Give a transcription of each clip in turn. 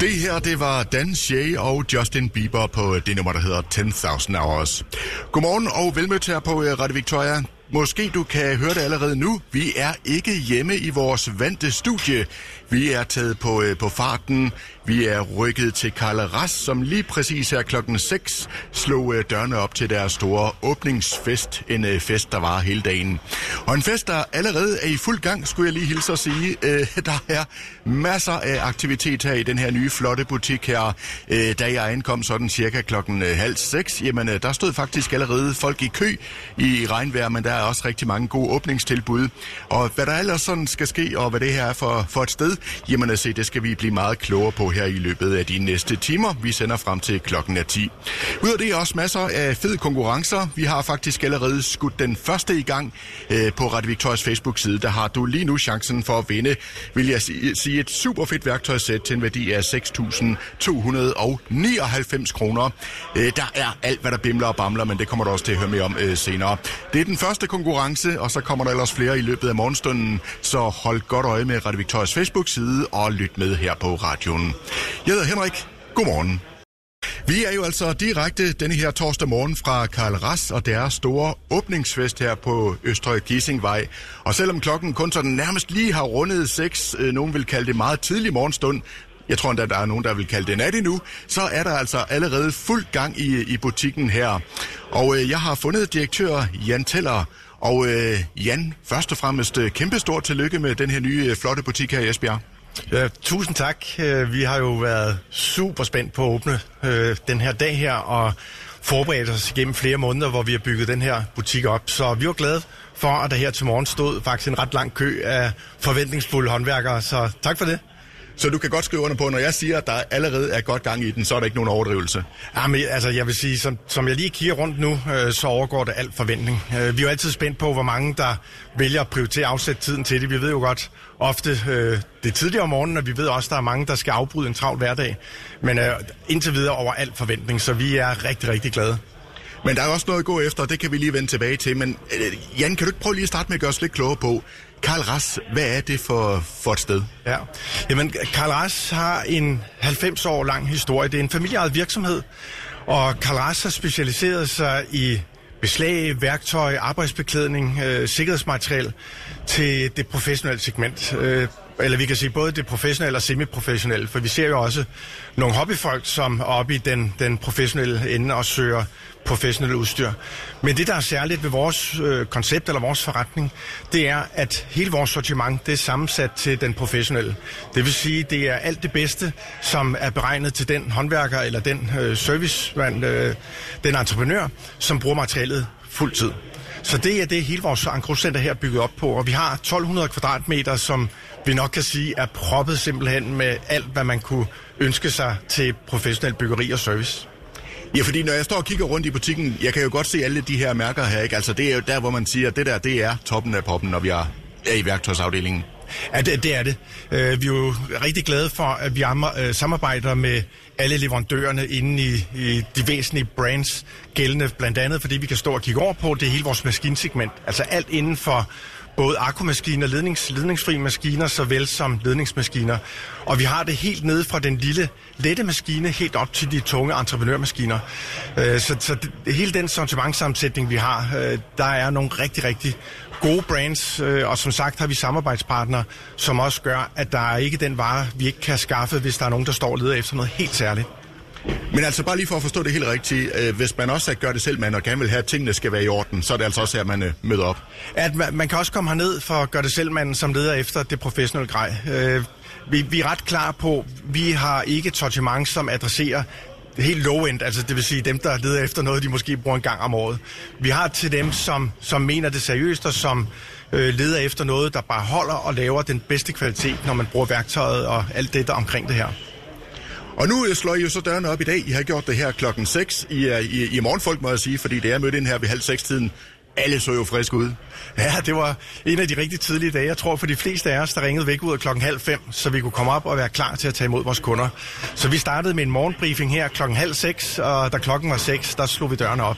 Det her, det var Dan Shea og Justin Bieber på øh, det nummer, der hedder 10.000 Hours. Godmorgen og velmødt her på øh, Radio Victoria. Måske du kan høre det allerede nu. Vi er ikke hjemme i vores vante studie. Vi er taget på, øh, på farten. Vi er rykket til Karl Ras, som lige præcis her klokken 6 slog øh, dørene op til deres store åbningsfest. En øh, fest, der var hele dagen. Og en fest, der allerede er i fuld gang, skulle jeg lige hilse at sige. Øh, der er masser af aktivitet her i den her nye flotte butik her. Øh, da jeg ankom sådan cirka klokken øh, halv seks, jamen øh, der stod faktisk allerede folk i kø i regnvejr, men der er også rigtig mange gode åbningstilbud. Og hvad der ellers sådan skal ske, og hvad det her er for, for et sted, jamen at se, det skal vi blive meget klogere på her i løbet af de næste timer. Vi sender frem til klokken er 10. Ud af det er også masser af fede konkurrencer. Vi har faktisk allerede skudt den første i gang øh, på Radio Victorias Facebook-side. Der har du lige nu chancen for at vinde, vil jeg sige, et super fedt værktøjssæt til en værdi af 6.299 kroner. Øh, der er alt, hvad der bimler og bamler, men det kommer du også til at høre mere om øh, senere. Det er den første konkurrence, og så kommer der ellers flere i løbet af morgenstunden, så hold godt øje med Radio Victorias Facebook-side og lyt med her på radioen. Jeg hedder Henrik. Godmorgen. Vi er jo altså direkte denne her torsdag morgen fra Karl Ras og deres store åbningsfest her på Østre Gissingvej. Og selvom klokken kun sådan nærmest lige har rundet 6, øh, nogen vil kalde det meget tidlig morgenstund, jeg tror endda, der er nogen, der vil kalde det nat endnu, så er der altså allerede fuld gang i, i butikken her. Og øh, jeg har fundet direktør Jan Teller. Og øh, Jan, først og fremmest øh, kæmpestort tillykke med den her nye øh, flotte butik her i Esbjerg. Ja, tusind tak. Øh, vi har jo været super spændt på at åbne øh, den her dag her, og forberedt os igennem flere måneder, hvor vi har bygget den her butik op. Så vi var glade for, at der her til morgen stod faktisk en ret lang kø af forventningsfulde håndværkere. Så tak for det. Så du kan godt skrive under på, når jeg siger, at der allerede er godt gang i den, så er der ikke nogen overdrivelse. Jamen, altså, jeg vil sige, som, som jeg lige kigger rundt nu, øh, så overgår det alt forventning. Øh, vi er jo altid spændt på, hvor mange der vælger at prioritere at afsætte tiden til det. Vi ved jo godt ofte, øh, det er tidligere om morgenen, og vi ved også, at der er mange, der skal afbryde en travl hverdag. Men øh, indtil videre over alt forventning, så vi er rigtig, rigtig glade. Men der er også noget at gå efter, og det kan vi lige vende tilbage til. Men øh, Jan, kan du ikke prøve lige at starte med at gøre os lidt klogere på, Karl Ras, hvad er det for, for et sted? Ja, jamen Karl Ras har en 90 år lang historie. Det er en familieejet virksomhed, og Karl Ras har specialiseret sig i beslag, værktøj, arbejdsbeklædning, øh, sikkerhedsmateriel til det professionelle segment. Øh, eller vi kan sige både det professionelle og semiprofessionelle, for vi ser jo også nogle hobbyfolk, som er oppe i den, den professionelle ende og søger professionelle udstyr. Men det, der er særligt ved vores øh, koncept eller vores forretning, det er, at hele vores sortiment det er sammensat til den professionelle. Det vil sige, det er alt det bedste, som er beregnet til den håndværker eller den øh, servicemand, øh, den entreprenør, som bruger materialet fuld tid. Så det er det, hele vores engroscenter her er bygget op på, og vi har 1200 kvadratmeter, som vi nok kan sige er proppet simpelthen med alt, hvad man kunne ønske sig til professionel byggeri og service. Ja, fordi når jeg står og kigger rundt i butikken, jeg kan jo godt se alle de her mærker her, ikke? Altså, det er jo der, hvor man siger, at det der, det er toppen af poppen, når vi er, er i værktøjsafdelingen. Ja, det, det er det. Øh, vi er jo rigtig glade for, at vi øh, samarbejder med alle leverandørerne inde i, i de væsentlige brands gældende, blandt andet fordi vi kan stå og kigge over på, det er hele vores maskinsegment. Altså alt inden for både akkumaskiner, lednings, ledningsfri maskiner, såvel som ledningsmaskiner. Og vi har det helt nede fra den lille lette maskine helt op til de tunge entreprenørmaskiner. Øh, så, så det, hele den sortimentsammensætning, vi har, øh, der er nogle rigtig, rigtig gode brands, øh, og som sagt har vi samarbejdspartnere, som også gør, at der er ikke den vare, vi ikke kan skaffe, hvis der er nogen, der står og leder efter noget helt særligt. Men altså bare lige for at forstå det helt rigtigt, øh, hvis man også gør det selv, man og gerne vil have, at tingene skal være i orden, så er det altså også her, man øh, møder op. At man, man kan også komme herned for at gøre det selv, man som leder efter det professionelle grej. Øh, vi, vi er ret klar på, vi har ikke et sortiment, som adresserer det helt low-end, altså det vil sige dem, der leder efter noget, de måske bruger en gang om året. Vi har til dem, som, som mener det seriøst, og som øh, leder efter noget, der bare holder og laver den bedste kvalitet, når man bruger værktøjet og alt det, der omkring det her. Og nu øh, slår I jo så dørene op i dag. I har gjort det her klokken 6 i, i, i, morgen, morgenfolk, må jeg sige, fordi det er mødt ind her ved halv seks tiden. Alle så jo frisk ud. Ja, det var en af de rigtig tidlige dage. Jeg tror for de fleste af os, der ringede væk ud af klokken halv fem, så vi kunne komme op og være klar til at tage imod vores kunder. Så vi startede med en morgenbriefing her klokken halv seks, og da klokken var seks, der slog vi dørene op.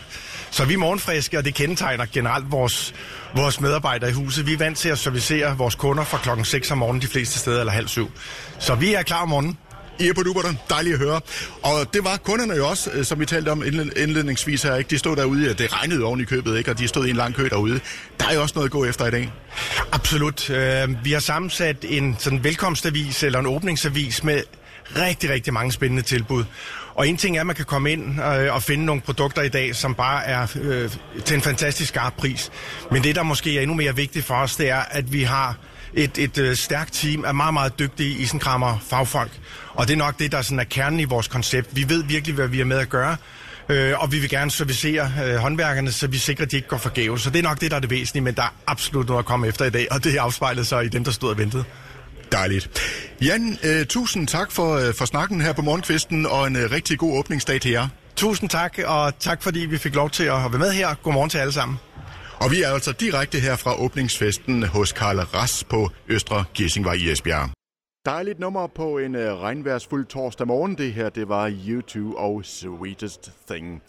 Så vi er morgenfriske, og det kendetegner generelt vores, vores medarbejdere i huset. Vi er vant til at servicere vores kunder fra klokken 6 om morgenen de fleste steder, eller halv syv. Så vi er klar om morgenen. I på duberne. Dejligt at høre. Og det var kunderne jo også, øh, som vi talte om indledningsvis her. Ikke? De stod derude, øh, det regnede oven i købet, ikke? og de stod i en lang kø derude. Der er jo også noget at gå efter i dag. Absolut. Øh, vi har sammensat en sådan velkomstavis eller en åbningsavis med rigtig, rigtig mange spændende tilbud. Og en ting er, at man kan komme ind øh, og finde nogle produkter i dag, som bare er øh, til en fantastisk skarp pris. Men det, der måske er endnu mere vigtigt for os, det er, at vi har et, et øh, stærkt team af meget, meget dygtige isenkrammer fagfolk. Og det er nok det, der sådan er kernen i vores koncept. Vi ved virkelig, hvad vi er med at gøre. Øh, og vi vil gerne servicere øh, håndværkerne, så vi sikrer, at de ikke går forgæves. Så det er nok det, der er det væsentlige, men der er absolut noget at komme efter i dag, og det afspejler sig i dem, der stod og ventede. Dejligt. Jan, øh, tusind tak for, øh, for snakken her på morgenkvisten, og en øh, rigtig god åbningsdag til jer. Tusind tak, og tak fordi vi fik lov til at være med her. Godmorgen til alle sammen. Og vi er altså direkte her fra åbningsfesten hos Karl Ras på Østre Gissingvej i Esbjerg. Dejligt nummer på en øh, regnværsfuld torsdag morgen. Det her, det var YouTube og Sweetest Thing.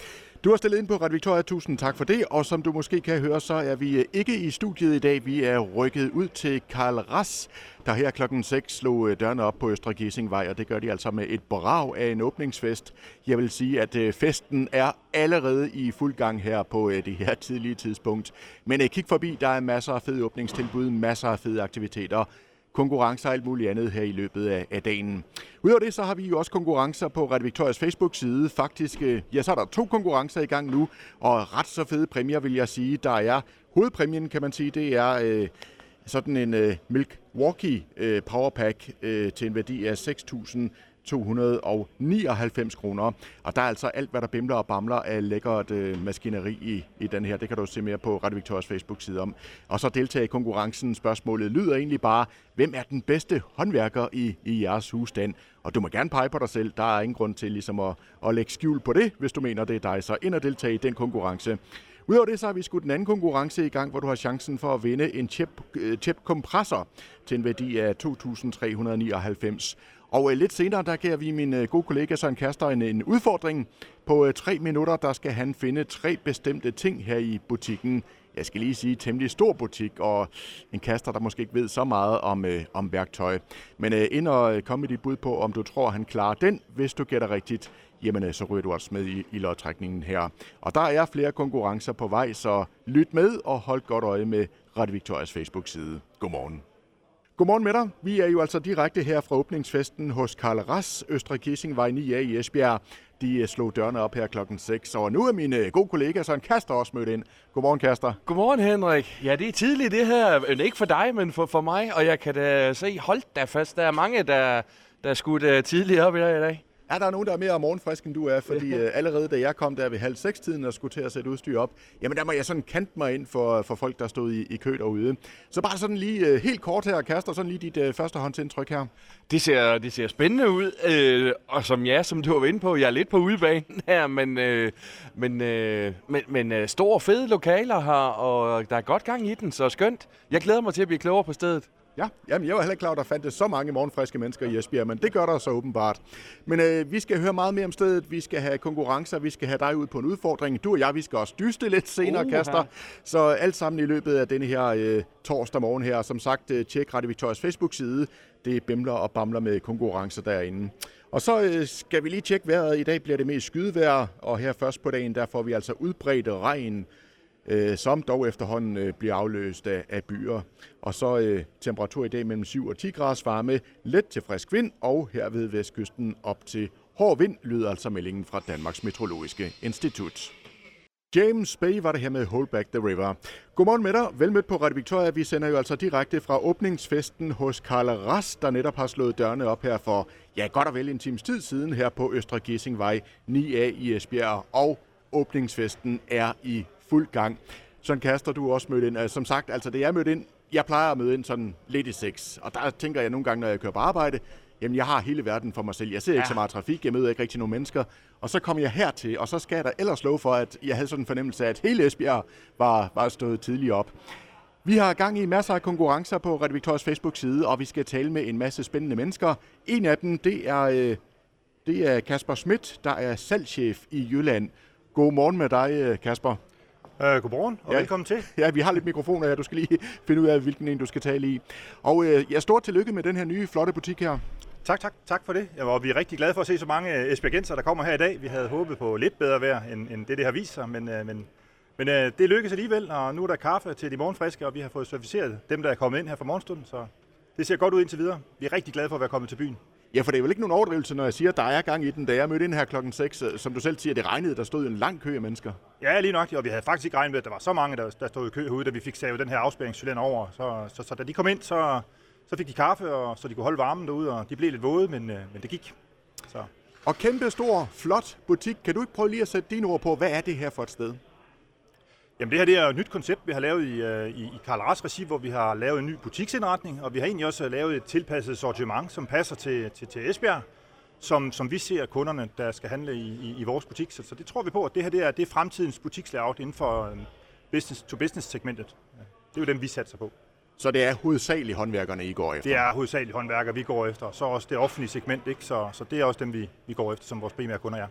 Du har stillet ind på Radio Victoria, tusind tak for det. Og som du måske kan høre, så er vi øh, ikke i studiet i dag. Vi er rykket ud til Karl Ras, der her klokken 6 slog øh, dørene op på Østre Gissingvej, og det gør de altså med et brag af en åbningsfest. Jeg vil sige, at øh, festen er allerede i fuld gang her på det her tidlige tidspunkt. Men kig forbi, der er masser af fede åbningstilbud, masser af fede aktiviteter konkurrencer og alt muligt andet her i løbet af, af dagen. Udover det, så har vi jo også konkurrencer på Radio Victorias Facebook-side. Faktisk, øh, ja, så er der to konkurrencer i gang nu, og ret så fede præmier, vil jeg sige. Der er hovedpræmien, kan man sige, det er øh, sådan en øh, Milwaukee øh, Powerpack øh, til en værdi af 6.000 299 kroner. Og der er altså alt, hvad der bimler og bamler af lækkert øh, maskineri i, i den her. Det kan du se mere på Radio Victorias Facebook-side om. Og så deltage i konkurrencen. Spørgsmålet lyder egentlig bare, hvem er den bedste håndværker i, i jeres husstand? Og du må gerne pege på dig selv. Der er ingen grund til ligesom at, at lægge skjul på det, hvis du mener, det er dig. Så ind og deltage i den konkurrence. Udover det, så har vi skudt en anden konkurrence i gang, hvor du har chancen for at vinde en chip, øh, chip kompressor til en værdi af 2.399. Og øh, lidt senere, der giver vi min øh, gode kollega Søren Kaster en, en udfordring. På øh, tre minutter, der skal han finde tre bestemte ting her i butikken. Jeg skal lige sige, temmelig stor butik, og en kaster, der måske ikke ved så meget om, øh, om værktøj. Men øh, ind og øh, kom med dit bud på, om du tror, han klarer den. Hvis du gætter rigtigt, jamen øh, så ryger du også med i, i lodtrækningen her. Og der er flere konkurrencer på vej, så lyt med og hold godt øje med Radio Victorias Facebook-side. Godmorgen. Godmorgen med dig. Vi er jo altså direkte her fra åbningsfesten hos Karl Ras, Østre Kissingvej 9A i Esbjerg. De øh, slog dørene op her klokken 6, og nu er min øh, gode kollega Søren Kaster også mødt ind. Godmorgen, Kaster. Godmorgen, Henrik. Ja, det er tidligt det her. Øh, ikke for dig, men for, for mig. Og jeg kan da se, hold da fast, der er mange, der, der er skudt tidligt op i dag. I dag. Er der nogen, der er mere morgenfrisk, end du er? Fordi øh, allerede da jeg kom der ved halv seks tiden og skulle til at sætte udstyr op, jamen der må jeg sådan kante mig ind for, for folk, der stod i, i kø derude. Så bare sådan lige øh, helt kort her, Kaster, sådan lige dit øh, førstehåndsindtryk her. Det ser, det ser spændende ud, øh, og som ja, som du var inde på, jeg er lidt på udebanen her, men, øh, men, øh, men, men øh, store fede lokaler her, og der er godt gang i den, så skønt. Jeg glæder mig til at blive klogere på stedet. Ja, jamen jeg var heller ikke klar, at der fandt så mange morgenfriske mennesker i Esbjerg, men det gør der så åbenbart. Men øh, vi skal høre meget mere om stedet, vi skal have konkurrencer, vi skal have dig ud på en udfordring. Du og jeg, vi skal også dyste lidt senere, uh, Kaster. Så alt sammen i løbet af denne her øh, torsdag morgen her. Som sagt, øh, tjek Radio Victorias Facebook-side. Det bimler og bamler med konkurrencer derinde. Og så øh, skal vi lige tjekke vejret. I dag bliver det mest skydevejr, og her først på dagen, der får vi altså udbredt regn øh, som dog efterhånden øh, bliver afløst af, af byer. Og så øh, temperatur i dag mellem 7 og 10 grader varme, let til frisk vind, og her ved vestkysten op til hård vind, lyder altså meldingen fra Danmarks Meteorologiske Institut. James Bay var det her med Hold Back the River. Godmorgen med dig. Velmødt på Radio Victoria. Vi sender jo altså direkte fra åbningsfesten hos Karl Ras, der netop har slået dørene op her for, ja, godt og vel en times tid siden her på Østre Gissingvej 9A i Esbjerg. Og åbningsfesten er i fuld gang. Sådan kaster du også mødt ind. Som sagt, altså det er mødt ind. Jeg plejer at møde ind sådan lidt i seks. Og der tænker jeg nogle gange, når jeg kører på arbejde, jamen jeg har hele verden for mig selv. Jeg ser ja. ikke så meget trafik, jeg møder ikke rigtig nogen mennesker. Og så kom jeg hertil, og så skal jeg da ellers love for, at jeg havde sådan en fornemmelse af, at hele Esbjerg var, var stået tidligt op. Vi har gang i masser af konkurrencer på Radio Victorias Facebook-side, og vi skal tale med en masse spændende mennesker. En af dem, det er, øh, det er Kasper Schmidt, der er salgschef i Jylland. God morgen med dig, øh, Kasper. Uh, godmorgen, og ja, velkommen til. Ja, vi har lidt mikrofoner her. Du skal lige finde ud af, hvilken en du skal tale i. Og uh, ja, stort tillykke med den her nye flotte butik her. Tak, tak, tak for det. Ja, og vi er rigtig glade for at se så mange øh, esbjergenser, der kommer her i dag. Vi havde håbet på lidt bedre vejr, end, end det, det har vist sig, men, øh, men, men øh, det lykkedes alligevel, og nu er der kaffe til de morgenfriske, og vi har fået serviceret dem, der er kommet ind her fra morgenstunden, så det ser godt ud indtil videre. Vi er rigtig glade for at være kommet til byen. Ja, for det er vel ikke nogen overdrivelse, når jeg siger, at der er gang i den. Da jeg mødte ind her klokken 6, som du selv siger, det regnede, der stod en lang kø af mennesker. Ja, lige nok, og vi havde faktisk ikke regnet med, at der var så mange, der, der stod i kø herude, da vi fik savet den her afspæringscylinder over. Så, så, så, da de kom ind, så, så fik de kaffe, og, så de kunne holde varmen derude, og de blev lidt våde, men, øh, men det gik. Så. Og kæmpe stor, flot butik. Kan du ikke prøve lige at sætte dine ord på, hvad er det her for et sted? Jamen det her det er et nyt koncept, vi har lavet i, øh, i, i Karl Ras regi, hvor vi har lavet en ny butiksindretning, og vi har egentlig også lavet et tilpasset sortiment, som passer til, til, til Esbjerg, som, som vi ser kunderne, der skal handle i, i, i vores butik. Så, så det tror vi på, at det her det er, det er fremtidens butikslayout inden for øh, business-to-business-segmentet. Det er jo dem, vi satser på. Så det er hovedsageligt håndværkerne, I går efter? Det er hovedsageligt håndværkere, vi går efter. Så også det offentlige segment, ikke? Så, så det er også dem, vi, vi går efter, som vores primære kunder er.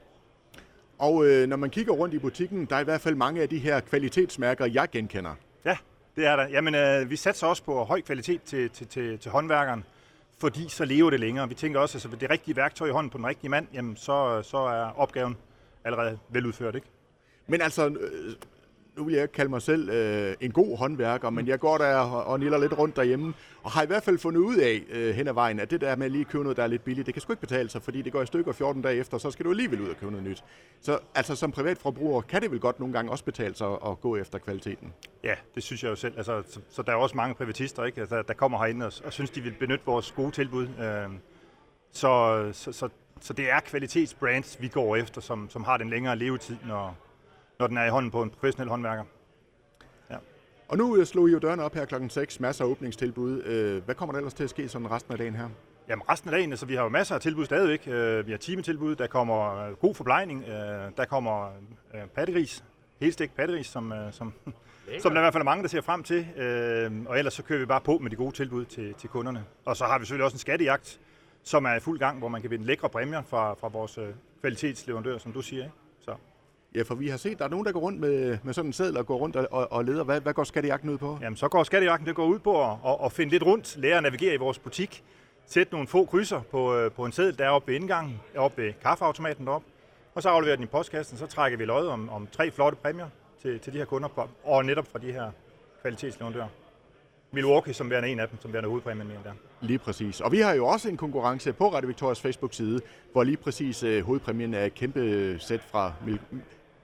Og øh, når man kigger rundt i butikken, der er i hvert fald mange af de her kvalitetsmærker, jeg genkender. Ja, det er der. Jamen, øh, vi satser også på høj kvalitet til, til, til, til håndværkeren, fordi så lever det længere. Vi tænker også, at altså, det rigtige værktøj i hånden på den rigtige mand, jamen, så, så er opgaven allerede veludført. Ikke? Men altså, øh, nu vil jeg ikke kalde mig selv øh, en god håndværker, men jeg går der og, og niller lidt rundt derhjemme, og har i hvert fald fundet ud af øh, hen ad vejen, at det der med at lige købe noget, der er lidt billigt, det kan sgu ikke betale sig, fordi det går i stykker 14 dage efter, så skal du alligevel ud og købe noget nyt. Så altså som privatforbruger kan det vel godt nogle gange også betale sig at gå efter kvaliteten? Ja, det synes jeg jo selv. Altså, så, så der er også mange privatister, ikke? Altså, der kommer herind og, og synes, de vil benytte vores gode tilbud. Øh, så, så, så, så det er kvalitetsbrands, vi går efter, som, som har den længere levetid, når, når den er i hånden på en professionel håndværker. Ja. Og nu øh, slog I jo dørene op her klokken 6, masser af åbningstilbud. Øh, hvad kommer der ellers til at ske sådan resten af dagen her? Jamen resten af dagen, altså vi har jo masser af tilbud stadigvæk. Øh, vi har timetilbud, der kommer god forplejning, der kommer pattegris, helstegt pattegris, som, som, som der i hvert fald er mange, der ser frem til. Og ellers så kører vi bare på med de gode tilbud til, til kunderne. Og så har vi selvfølgelig også en skattejagt, som er i fuld gang, hvor man kan vinde lækre præmier fra, fra vores kvalitetsleverandør, som du siger. Ikke? Ja, for vi har set, der er nogen, der går rundt med, med sådan en seddel og går rundt og, og leder. Hvad, hvad går skattejagten ud på? Jamen, så går skattejagten det går ud på at, at, at finde lidt rundt, lære at navigere i vores butik, sætte nogle få krydser på, øh, på en seddel, der er oppe ved indgangen, oppe ved kaffeautomaten deroppe, og så afleverer den i postkassen, så trækker vi løjet om, om tre flotte præmier til, til de her kunder, på, og netop fra de her kvalitetsleverandører. Milwaukee som værende en af dem, som værende hovedpræmien der. Lige præcis. Og vi har jo også en konkurrence på Radio Victorias Facebook-side, hvor lige præcis uh, hovedpræmien er et kæmpe sæt fra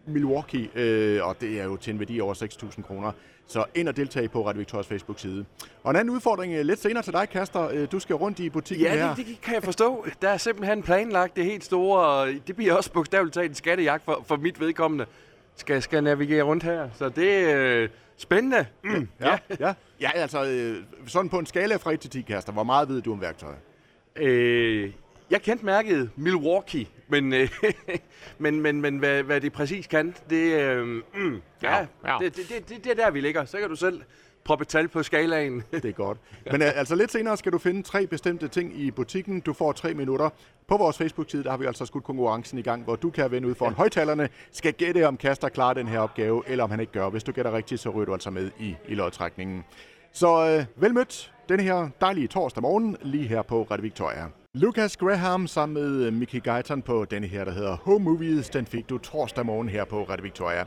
Milwaukee, øh, og det er jo til en værdi over 6.000 kroner. Så ind og deltage på Radio Victorias Facebook-side. Og en anden udfordring øh, lidt senere til dig, Kaster. Øh, du skal rundt i butikken ja, her. Ja, det, det, kan jeg forstå. Der er simpelthen planlagt det helt store, og det bliver også bogstaveligt talt en skattejagt for, for mit vedkommende. Skal, skal navigere rundt her. Så det er øh, spændende. Mm, ja, ja. ja. ja, altså øh, sådan på en skala fra 1 til 10, Kaster. Hvor meget ved du om værktøj? Øh, jeg kendte mærket Milwaukee, men, øh, men, men, men hvad, hvad det præcis kan, det, øh, mm, ja, ja. Det, det, det, det er der, vi ligger. Så kan du selv proppe tal på skalaen. det er godt. Men øh, altså lidt senere skal du finde tre bestemte ting i butikken. Du får tre minutter. På vores Facebook-side, der har vi altså skudt konkurrencen i gang, hvor du kan vende ud foran højtalerne, skal gætte, om Kaster klarer den her opgave, eller om han ikke gør. Hvis du gætter rigtigt, så ryger du altså med i, i lodtrækningen. Så øh, vel mødt den her dejlige torsdag morgen, lige her på Radio Victoria. Lucas Graham sammen med øh, Mickey Guyton på denne her, der hedder Home Movies. Den fik du torsdag morgen her på Radio Victoria.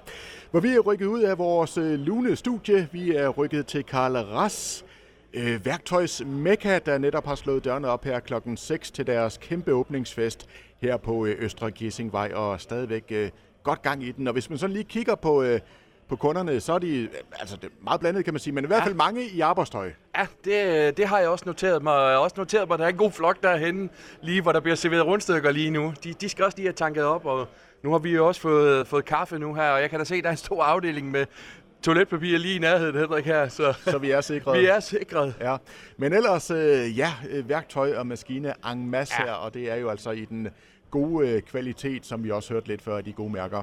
Hvor vi er rykket ud af vores øh, lune studie. Vi er rykket til Karl Ras, øh, værktøjs Mekka, der netop har slået dørene op her klokken 6 til deres kæmpe åbningsfest her på øh, Østre Gissingvej, og stadigvæk øh, godt gang i den. Og hvis man så lige kigger på øh, på kunderne, så er de altså, det er meget blandet, kan man sige, men i hvert fald ja. mange i arbejdstøj. Ja, det, det har jeg også noteret mig. Jeg har også noteret mig, at der er en god flok derhenne, lige hvor der bliver serveret rundstykker lige nu. De, de skal også lige have tanket op, og nu har vi jo også fået, fået kaffe nu her, og jeg kan da se, at der er en stor afdeling med toiletpapir lige i nærheden, Henrik, her. Så, så vi er sikret. vi er sikret. Ja. Men ellers, øh, ja, øh, værktøj og maskine en masse ja. her, og det er jo altså i den gode øh, kvalitet, som vi også hørte lidt før, de gode mærker.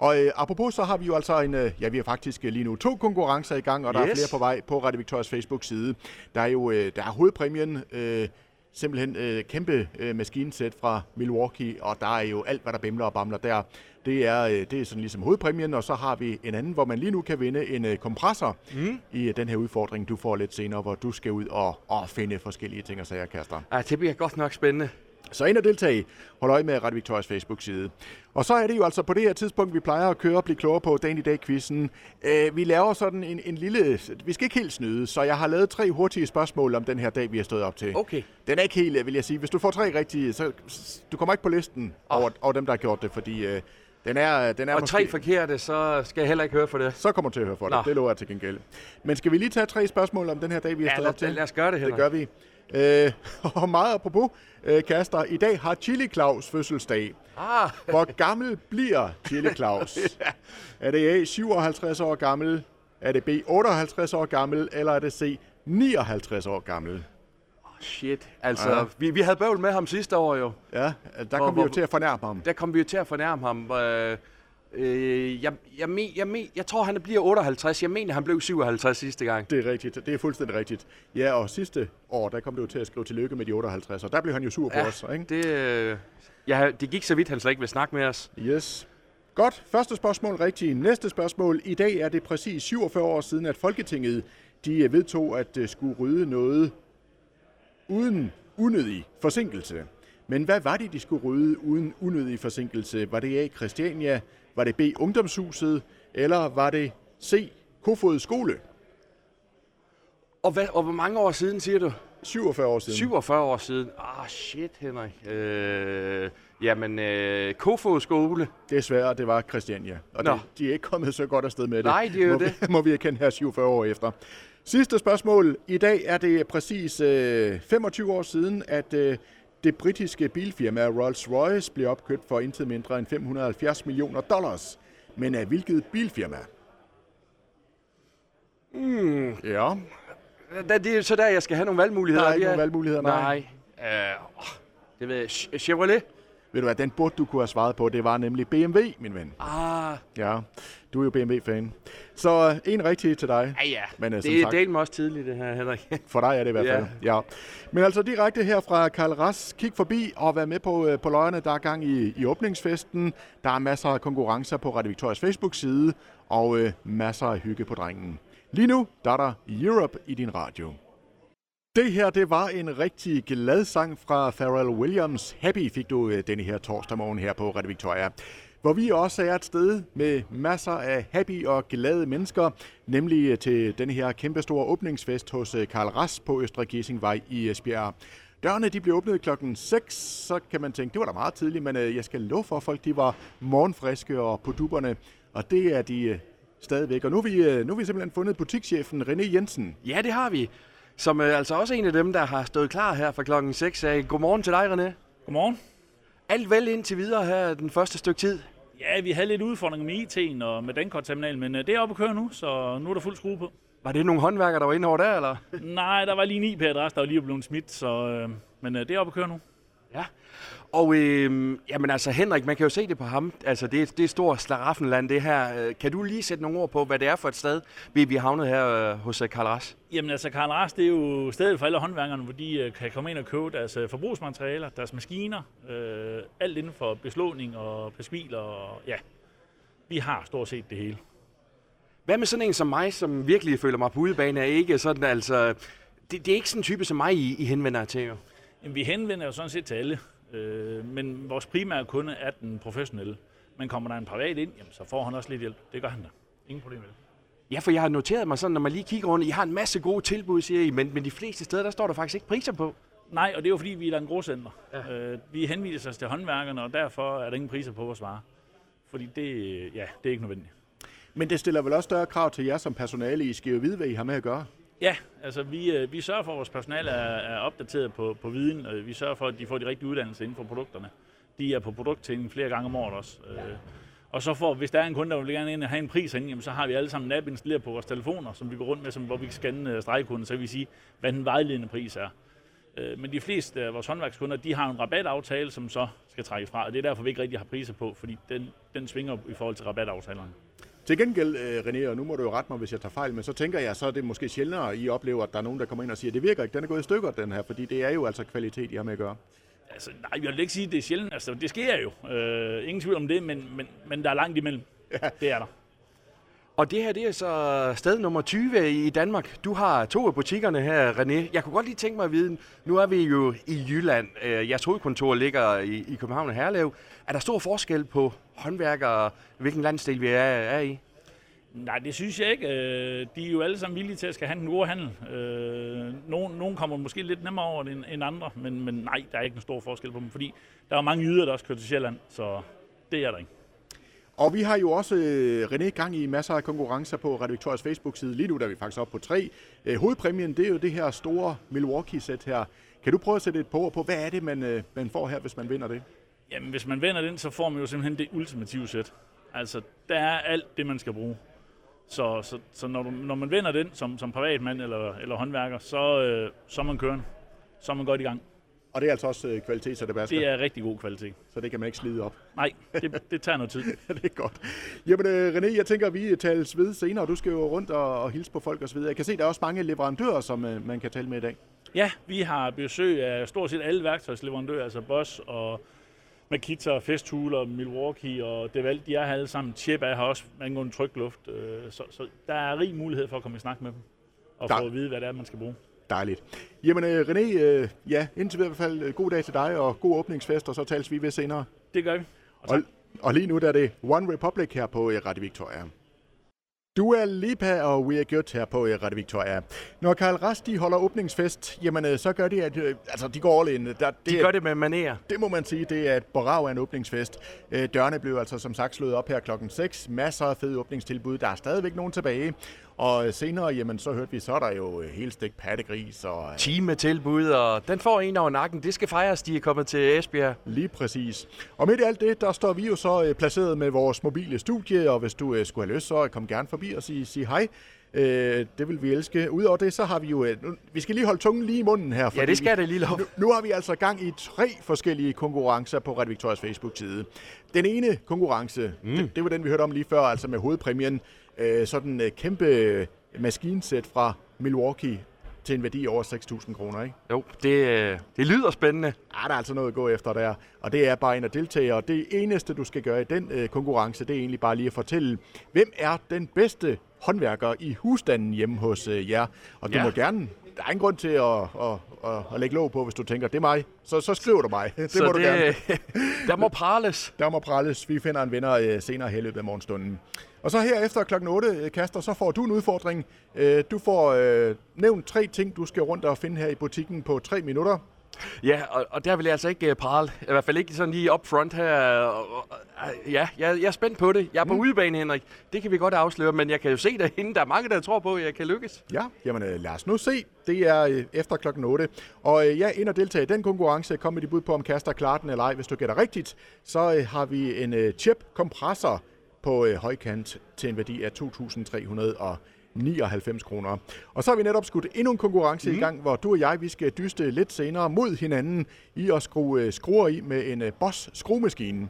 Og øh, apropos, så har vi jo altså en, øh, ja, vi har faktisk øh, lige nu to konkurrencer i gang, og der yes. er flere på vej på Radio Victorias Facebook-side. Der er jo øh, der er hovedpræmien, øh, simpelthen øh, kæmpe øh, maskinsæt fra Milwaukee, og der er jo alt, hvad der bimler og bamler der. Det er, øh, det er sådan ligesom hovedpræmien, og så har vi en anden, hvor man lige nu kan vinde en øh, kompressor mm. i øh, den her udfordring, du får lidt senere, hvor du skal ud og, og finde forskellige ting og sager, Kaster. Ej, det bliver godt nok spændende. Så ind og deltage. Hold øje med Radio Victorias Facebook-side. Og så er det jo altså på det her tidspunkt, vi plejer at køre og blive klogere på dagen i dag-quizzen. Øh, vi laver sådan en, en lille... Vi skal ikke helt snyde, så jeg har lavet tre hurtige spørgsmål om den her dag, vi har stået op til. Okay. Den er ikke helt, vil jeg sige. Hvis du får tre rigtige, så du kommer ikke på listen oh. over, over dem, der har gjort det, fordi øh, den er, den er Og måske... tre forkerte, så skal jeg heller ikke høre for det. Så kommer du til at høre for det. Nå. Det lover jeg til gengæld. Men skal vi lige tage tre spørgsmål om den her dag, vi har Ja, stået lad, op til? lad os gøre det, Det Henrik. gør vi. Øh, og meget apropos, øh, Kaster, i dag har Chili Claus fødselsdag. Ah, Hvor gammel bliver Chili Claus? Er det A, 57 år gammel? Er det B, 58 år gammel? Eller er det C, 59 år gammel? shit. Altså, Ja. ja. vi, vi havde bøvl med ham sidste år jo. Ja, der Hvor- kom vi jo hvor- til at fornærme ham. Der kom vi jo til at fornærme ham. Øh, øh, jeg, jeg, men, jeg, men, jeg tror, han bliver 58. Jeg mener, han blev 57 sidste gang. Det er rigtigt. Det er fuldstændig rigtigt. Ja, og sidste år, der kom det jo til at skrive tillykke med de 58, og der blev han jo sur på Ja, os, ikke? Det, øh, ja, det gik så vidt, han slet ikke vil snakke med os. Yes. Godt. Første spørgsmål rigtigt. Næste spørgsmål. I dag er det præcis 47 år siden, at Folketinget de øh, vedtog at øh, skulle rydde noget uden unødig forsinkelse. Men hvad var det, de skulle rydde uden unødig forsinkelse? Var det A. Christiania? Var det B. Ungdomshuset? Eller var det C. Kofod Skole? Og, hvad, og hvor mange år siden, siger du? 47 år siden. 47 år siden. Ah, shit, Henrik. Øh, jamen, øh, Kofod skole. Desværre, det var Christiania. Og Nå. det, de er ikke kommet så godt afsted med det. Nej, det er jo må det. Vi, må vi erkende her 47 år efter. Sidste spørgsmål. I dag er det præcis øh, 25 år siden, at øh, det britiske bilfirma Rolls-Royce blev opkøbt for intet mindre end 570 millioner dollars. Men af hvilket bilfirma? Mm. Ja, det er så der, jeg skal have nogle valgmuligheder. der er ikke nogen valgmuligheder, nej. Nej. Øh, det ved jeg. Ch- Chevrolet? Ved du hvad, den burde du kunne have svaret på, det var nemlig BMW, min ven. Ah, Ja, du er jo BMW-fan. Så en rigtig til dig. ja ja. Men, øh, som det er delt mig også tidligt, det her, Henrik. For dig er det i hvert Ja. fald. Ja. Men altså direkte her fra Karl Ras. Kig forbi og vær med på, øh, på løjerne. Der er gang i, i åbningsfesten. Der er masser af konkurrencer på Radio Victorias Facebook-side. Og øh, masser af hygge på drengen. Lige nu, der er der Europe i din radio. Det her, det var en rigtig glad sang fra Pharrell Williams. Happy fik du øh, denne her torsdag morgen her på Radio Victoria. Hvor vi også er et sted med masser af happy og glade mennesker, nemlig øh, til denne her kæmpestore åbningsfest hos øh, Karl Ras på Østre Gissingvej i Esbjerg. Dørene de blev åbnet klokken 6, så kan man tænke, det var da meget tidligt, men jeg skal love for, at folk de var morgenfriske og på duberne, og det er de stadigvæk. Og nu har vi, nu har vi simpelthen fundet butikschefen René Jensen. Ja, det har vi. Som øh, altså også en af dem, der har stået klar her fra klokken 6. Øh, godmorgen til dig, René. Godmorgen. Alt vel indtil videre her den første stykke tid. Ja, vi havde lidt udfordringer med IT'en og med dankortterminalen, men øh, det er oppe at køre nu, så nu er der fuld skrue på. Var det nogle håndværkere, der var inde over der, eller? Nej, der var lige en IP-adresse, der var lige blevet smidt, så, øh, men øh, det er oppe at køre nu. Ja. Og øh, jamen altså, Henrik, man kan jo se det på ham. Altså, det, det er stort slaraffenland, det her. Øh, Kan du lige sætte nogle ord på, hvad det er for et sted, vi vi er havnet her øh, hos øh, Karl Ras? Jamen altså, Karl Ras, det er jo stedet for alle håndværkerne, hvor de øh, kan komme ind og købe deres øh, forbrugsmaterialer, deres maskiner, øh, alt inden for beslåning og pesmil og ja, vi har stort set det hele. Hvad med sådan en som mig, som virkelig føler mig på udebane, er ikke sådan, altså... Det, det er ikke sådan en type som mig, I, I henvender jer til, jo. Jamen, vi henvender jo sådan set til alle, øh, men vores primære kunde er den professionelle. Men kommer der en privat ind, jamen, så får han også lidt hjælp. Det gør han da. Ingen problem med det. Ja, for jeg har noteret mig sådan, når man lige kigger rundt, I har en masse gode tilbud, siger I, men, men de fleste steder, der står der faktisk ikke priser på. Nej, og det er jo fordi, vi er en groscenter. Ja. Øh, vi henviser os til håndværkerne, og derfor er der ingen priser på vores varer. Fordi det, ja, det er ikke nødvendigt. Men det stiller vel også større krav til jer som personale. I skal jo vide, hvad I har med at gøre. Ja, altså vi, øh, vi sørger for, at vores personale er, er opdateret på, på viden. og Vi sørger for, at de får de rigtige uddannelser inden for produkterne. De er på produkttænding flere gange om året også. Ja. Og så får, hvis der er en kunde, der vil gerne ind og have en pris herinde, jamen, så har vi alle sammen en app installeret på vores telefoner, som vi går rundt med, som, hvor vi kan scanne øh, stregkoden, så kan vi sige, hvad den vejledende pris er. Men de fleste af vores håndværkskunder, de har en rabataftale, som så skal trækkes fra, og det er derfor, vi ikke rigtig har priser på, fordi den, den svinger i forhold til rabataftalerne. Til gengæld, øh, René, og nu må du jo rette mig, hvis jeg tager fejl, men så tænker jeg, så er det måske sjældnere, I oplever, at der er nogen, der kommer ind og siger, det virker ikke, den er gået i stykker, den her, fordi det er jo altså kvalitet, I har med at gøre. Altså, nej, jeg vil ikke sige, at det er sjældent. Altså, det sker jo. Øh, ingen tvivl om det, men, men, men der er langt imellem. Ja. Det er der. Og det her, det er så sted nummer 20 i Danmark. Du har to af butikkerne her, René. Jeg kunne godt lige tænke mig at vide, nu er vi jo i Jylland. Øh, jeres hovedkontor ligger i, i København og Herlev. Er der stor forskel på håndværkere, hvilken landsdel vi er, er i? Nej, det synes jeg ikke. Øh, de er jo alle sammen villige til at skal have en gode handel. Øh, nogen, nogen kommer måske lidt nemmere over det end andre, men, men nej, der er ikke en stor forskel på dem, fordi der er mange yder, der også kører til Sjælland, så det er der ikke. Og vi har jo også, øh, René, gang i masser af konkurrencer på Radio Victorias Facebook-side. Lige nu der er vi faktisk oppe på tre. Øh, hovedpræmien, det er jo det her store Milwaukee-sæt her. Kan du prøve at sætte et på på, hvad er det, man, øh, man får her, hvis man vinder det? Jamen, hvis man vinder den, så får man jo simpelthen det ultimative sæt. Altså, der er alt det, man skal bruge. Så, så, så når, du, når man vinder den som, som privatmand eller, eller håndværker, så, øh, så er man kørende. Så er man godt i gang. Og det er altså også øh, kvalitet, så det basker? Det er rigtig god kvalitet. Så det kan man ikke slide op? Nej, det, det tager noget tid. det er godt. Jamen øh, René, jeg tænker, at vi tales ved senere. Du skal jo rundt og, og hilse på folk osv. Jeg kan se, at der er også mange leverandører, som øh, man kan tale med i dag. Ja, vi har besøg af stort set alle værktøjsleverandører, altså Boss og Makita, Festool og Milwaukee og Devalt, de er her alle sammen. Chip er her også angående trykluft, så, så der er rig mulighed for at komme i snak med dem og der... få at vide, hvad det er, man skal bruge. Dejligt. Jamen øh, René, øh, ja, indtil videre i hvert fald øh, god dag til dig, og god åbningsfest, og så tales vi ved senere. Det gør vi. Og, og, og lige nu der er det One Republic her på Radio Victoria. Du er Lipa, og we are good her på Radio Victoria. Når Karl Rast de holder åbningsfest, jamen så gør de, at altså, de går all in. Der, det de gør det med maner. Det må man sige, det er et brav af en åbningsfest. Dørene blev altså som sagt slået op her klokken 6. Masser af fede åbningstilbud. Der er stadigvæk nogen tilbage. Og senere, jamen, så hørte vi, så er der jo helt stik pattegris og... Timetilbud, og den får en over nakken. Det skal fejres, de er kommet til Esbjerg. Lige præcis. Og midt i alt det, der står vi jo så placeret med vores mobile studie, og hvis du skulle have lyst, så kom gerne forbi og sige, sige hej. Øh, det vil vi elske. Udover det, så har vi jo... Nu, vi skal lige holde tungen lige i munden her. Ja, det skal det lige lov. Nu, nu har vi altså gang i tre forskellige konkurrencer på Red Victorias Facebook-side. Den ene konkurrence, mm. det, det var den, vi hørte om lige før, altså med hovedpræmien. Øh, sådan øh, kæmpe maskinsæt fra Milwaukee til en værdi over 6.000 kroner, ikke? Jo, det, det lyder spændende. Ja, der er altså noget at gå efter der, og det er bare en af deltagere. Og det eneste, du skal gøre i den øh, konkurrence, det er egentlig bare lige at fortælle, hvem er den bedste håndværker i husstanden hjemme hos øh, jer. Og du ja. må gerne der er ingen grund til at, at, at, at lægge låg på, hvis du tænker, det er mig. Så, så skriver du mig. Det så må det, du gerne. der må prales. Der må prales. Vi finder en vinder øh, senere her i løbet af morgenstunden. Og så her efter klokken 8, øh, Kaster, så får du en udfordring. Øh, du får øh, nævnt tre ting, du skal rundt og finde her i butikken på tre minutter. Ja, og, og der vil jeg altså ikke uh, prale. I hvert fald ikke sådan lige up front her. Ja, jeg, jeg er spændt på det. Jeg er på mm. udebane, Henrik. Det kan vi godt afsløre, men jeg kan jo se derinde, der er mange, der tror på, at jeg kan lykkes. Ja, jamen lad os nu se. Det er øh, efter klokken 8. Og øh, ja, ind og deltage i den konkurrence. Kom med de bud på, om kaster klarer den eller ej. Hvis du gætter rigtigt, så øh, har vi en øh, chip-kompressor på øh, højkant til en værdi af 2.300 99 kroner. Og så har vi netop skudt endnu en konkurrence mm. i gang, hvor du og jeg vi skal dyste lidt senere mod hinanden i at skrue øh, skruer i med en uh, Boss skruemaskine.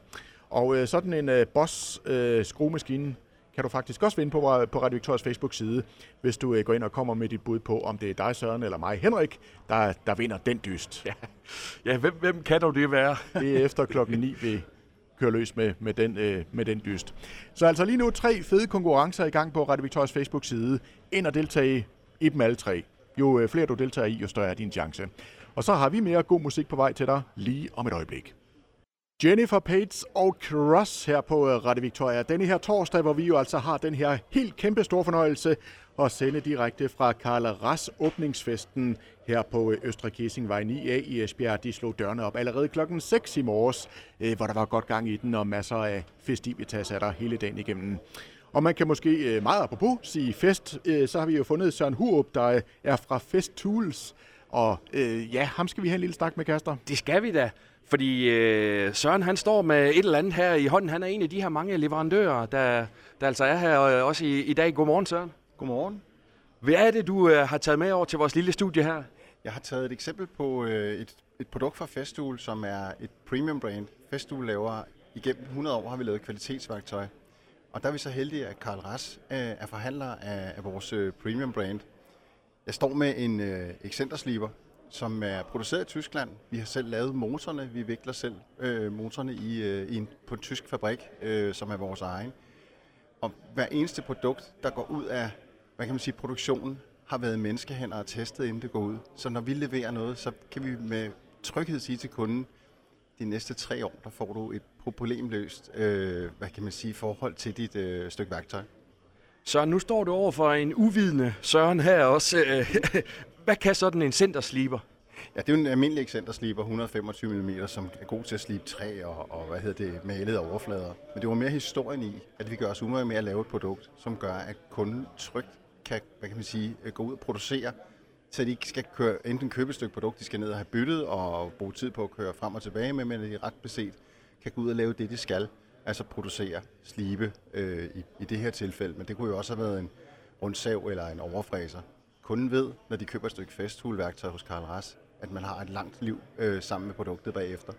Og uh, sådan en uh, Boss uh, skruemaskine kan du faktisk også vinde på, på Radio Victorias Facebook-side, hvis du uh, går ind og kommer med dit bud på, om det er dig, Søren, eller mig, Henrik, der, der vinder den dyst. Ja, ja hvem, hvem kan dog det være? det er efter klokken 9 ved køre løs med, med, den, øh, med den dyst. Så altså lige nu tre fede konkurrencer i gang på Radio Victorias Facebook-side. Ind og deltage i dem alle tre. Jo øh, flere du deltager i, jo større er din chance. Og så har vi mere god musik på vej til dig lige om et øjeblik. Jennifer Pates og Cross her på øh, Radio Victoria. Denne her torsdag, hvor vi jo altså har den her helt kæmpe store fornøjelse og sende direkte fra Karl Ras åbningsfesten her på øh, Østre Kissingvej 9A i Esbjerg. De slog dørene op allerede klokken 6 i morges, øh, hvor der var godt gang i den, og masser af festivitas er der hele dagen igennem. Og man kan måske øh, meget apropos sige fest, så har vi jo fundet Søren Hurup, der er fra Fest Tools. Og øh, ja, ham skal vi have en lille snak med, Kaster. Det skal vi da. Fordi øh, Søren han står med et eller andet her i hånden. Han er en af de her mange leverandører, der, der altså er her også i, i dag. Godmorgen, Søren. Godmorgen. Hvad er det, du øh, har taget med over til vores lille studie her? Jeg har taget et eksempel på øh, et, et produkt fra Festool, som er et premium brand. Festool laver igennem 100 år har vi lavet kvalitetsværktøj. Og der er vi så heldige, at Karl Ras øh, er forhandler af, af vores øh, premium brand. Jeg står med en øh, Excentersliber, som er produceret i Tyskland. Vi har selv lavet motorerne. Vi vikler selv øh, motorerne i, øh, i en, på en tysk fabrik, øh, som er vores egen. Og hver eneste produkt, der går ud af hvad kan man sige, produktionen, har været menneskehænder og testet, inden det går ud. Så når vi leverer noget, så kan vi med tryghed sige til kunden, de næste tre år, der får du et problemløst, øh, hvad kan man sige, forhold til dit øh, stykke værktøj. Så nu står du over for en uvidende Søren her også. Øh, hvad kan sådan en centersliber? Ja, det er jo en almindelig excentersliber, 125 mm, som er god til at slibe træ og, og hvad hedder det, malede overflader. Men det var mere historien i, at vi gør os umage med at lave et produkt, som gør, at kunden trygt kan, hvad kan man sige, øh, gå ud og producere, så de ikke skal køre, enten købe et stykke produkt, de skal ned og have byttet og bruge tid på at køre frem og tilbage med, men at de ret beset kan gå ud og lave det, de skal, altså producere, slibe øh, i, i det her tilfælde. Men det kunne jo også have været en rundsav eller en overfræser. Kunden ved, når de køber et stykke festhulværktøj hos Karl Ras, at man har et langt liv øh, sammen med produktet bagefter.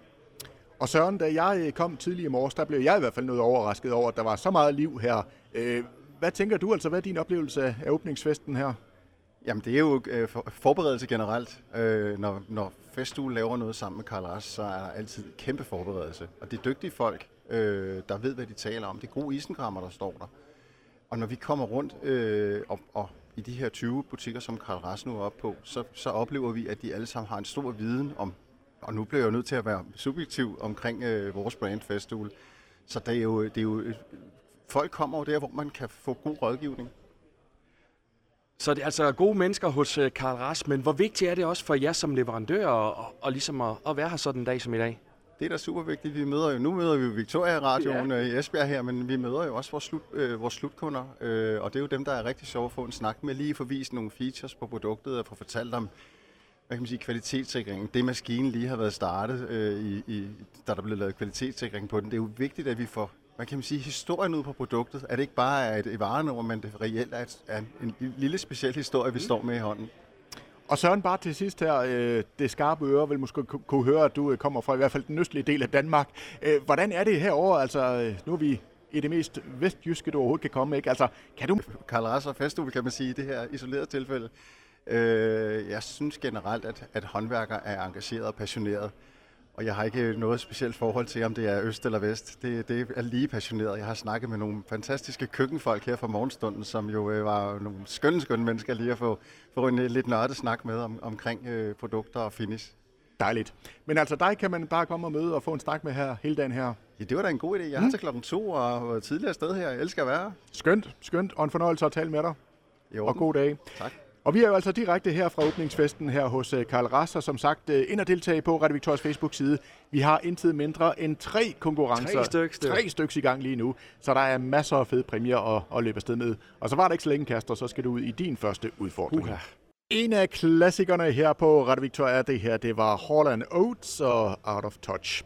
Og Søren, da jeg øh, kom tidlig i morges, der blev jeg i hvert fald noget overrasket over, at der var så meget liv her. Øh, hvad tænker du altså, hvad er din oplevelse af åbningsfesten her? Jamen det er jo øh, forberedelse generelt. Øh, når, når Festuge laver noget sammen med Karl Ras, så er der altid kæmpe forberedelse. Og det er dygtige folk, øh, der ved, hvad de taler om. Det er gode isengrammer, der står der. Og når vi kommer rundt øh, og, og i de her 20 butikker, som Karl Ras nu er oppe på, så, så oplever vi, at de alle sammen har en stor viden om, og nu bliver jeg jo nødt til at være subjektiv omkring øh, vores brand Festuge. Så det er jo, det er jo, folk kommer jo der, hvor man kan få god rådgivning. Så det er altså gode mennesker hos øh, Karl Ras, men hvor vigtigt er det også for jer som leverandør og, og ligesom at, at være her sådan en dag som i dag? Det er da super vigtigt. Vi møder jo, nu møder vi jo Victoria Radioen ja. Øh, i Esbjerg her, men vi møder jo også vores, slut, øh, vores slutkunder, øh, og det er jo dem, der er rigtig sjove at få en snak med, lige få vist nogle features på produktet og få fortalt om, hvad kan man sige, kvalitetssikringen. Det maskinen lige har været startet, øh, i, i, da der blev lavet kvalitetssikring på den. Det er jo vigtigt, at vi får hvad kan man sige, historien ud på produktet. Er det ikke bare et, et varenummer, men det reelt er, et, er en, lille speciel historie, vi mm. står med i hånden. Og Søren, bare til sidst her, øh, det skarpe øre vil måske kunne høre, at du øh, kommer fra i hvert fald den østlige del af Danmark. Øh, hvordan er det herovre? Altså, nu er vi i det mest vestjyske, du overhovedet kan komme, ikke? Altså, kan du... Karl Rasser Festuel, kan man sige, i det her isolerede tilfælde. Øh, jeg synes generelt, at, at håndværkere er engageret og passioneret. Og jeg har ikke noget specielt forhold til, om det er øst eller vest. Det, det er lige passioneret. Jeg har snakket med nogle fantastiske køkkenfolk her fra morgenstunden, som jo øh, var nogle skønne, skønne mennesker lige at få, få en lidt nørdet snak med om, omkring øh, produkter og finish. Dejligt. Men altså dig kan man bare komme og møde og få en snak med her hele dagen her. Ja, det var da en god idé. Jeg har mm. til klokken to og tidligere sted her. Jeg elsker at være Skønt, skønt. Og en fornøjelse at tale med dig. Jo. Og god dag. Tak. Og vi er jo altså direkte her fra åbningsfesten her hos øh, Karl Rass, og som sagt øh, ind og deltage på Radio Victorias Facebook-side. Vi har indtil mindre end tre konkurrencer. Tre stykker. Tre stykker i gang lige nu, så der er masser af fede præmier at, at løbe afsted med. Og så var der ikke så længe, Kaster, så skal du ud i din første udfordring. Uh-huh. En af klassikerne her på Radio Victoria, det her, det var Holland Oates og Out of Touch.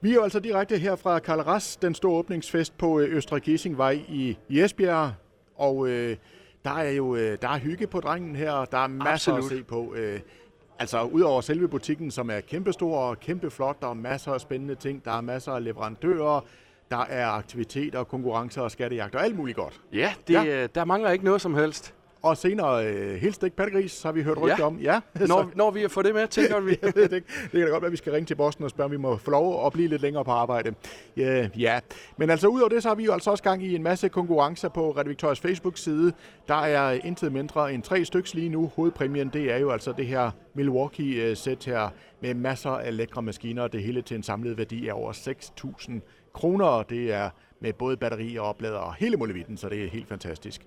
Vi er jo altså direkte her fra Karl Rass, den store åbningsfest på øh, Østre Gissingvej i, i Esbjerg. Og øh, der er jo øh, der er hygge på drengen her, der er masser Absolut. at se på. Øh, altså udover selve butikken, som er kæmpestor og kæmpeflot, der er masser af spændende ting, der er masser af leverandører, der er aktiviteter, konkurrencer og skattejagt og alt muligt godt. Ja, det, ja. der mangler ikke noget som helst. Og senere øh, helt stik pattegris, har vi hørt rygte ja. om. Ja, når, når vi har fået det med, tænker vi. det, det, det kan da godt være, at vi skal ringe til Boston og spørge, om vi må få lov at blive lidt længere på arbejde. Ja, ja. Men altså udover det, så har vi jo altså også gang i en masse konkurrencer på Radio Victorias Facebook-side. Der er intet mindre end tre stykker lige nu. Hovedpræmien, det er jo altså det her Milwaukee-sæt her med masser af lækre maskiner. Det hele til en samlet værdi af over 6.000 kroner. Det er med både batterier og oplader og hele muligheden, så det er helt fantastisk.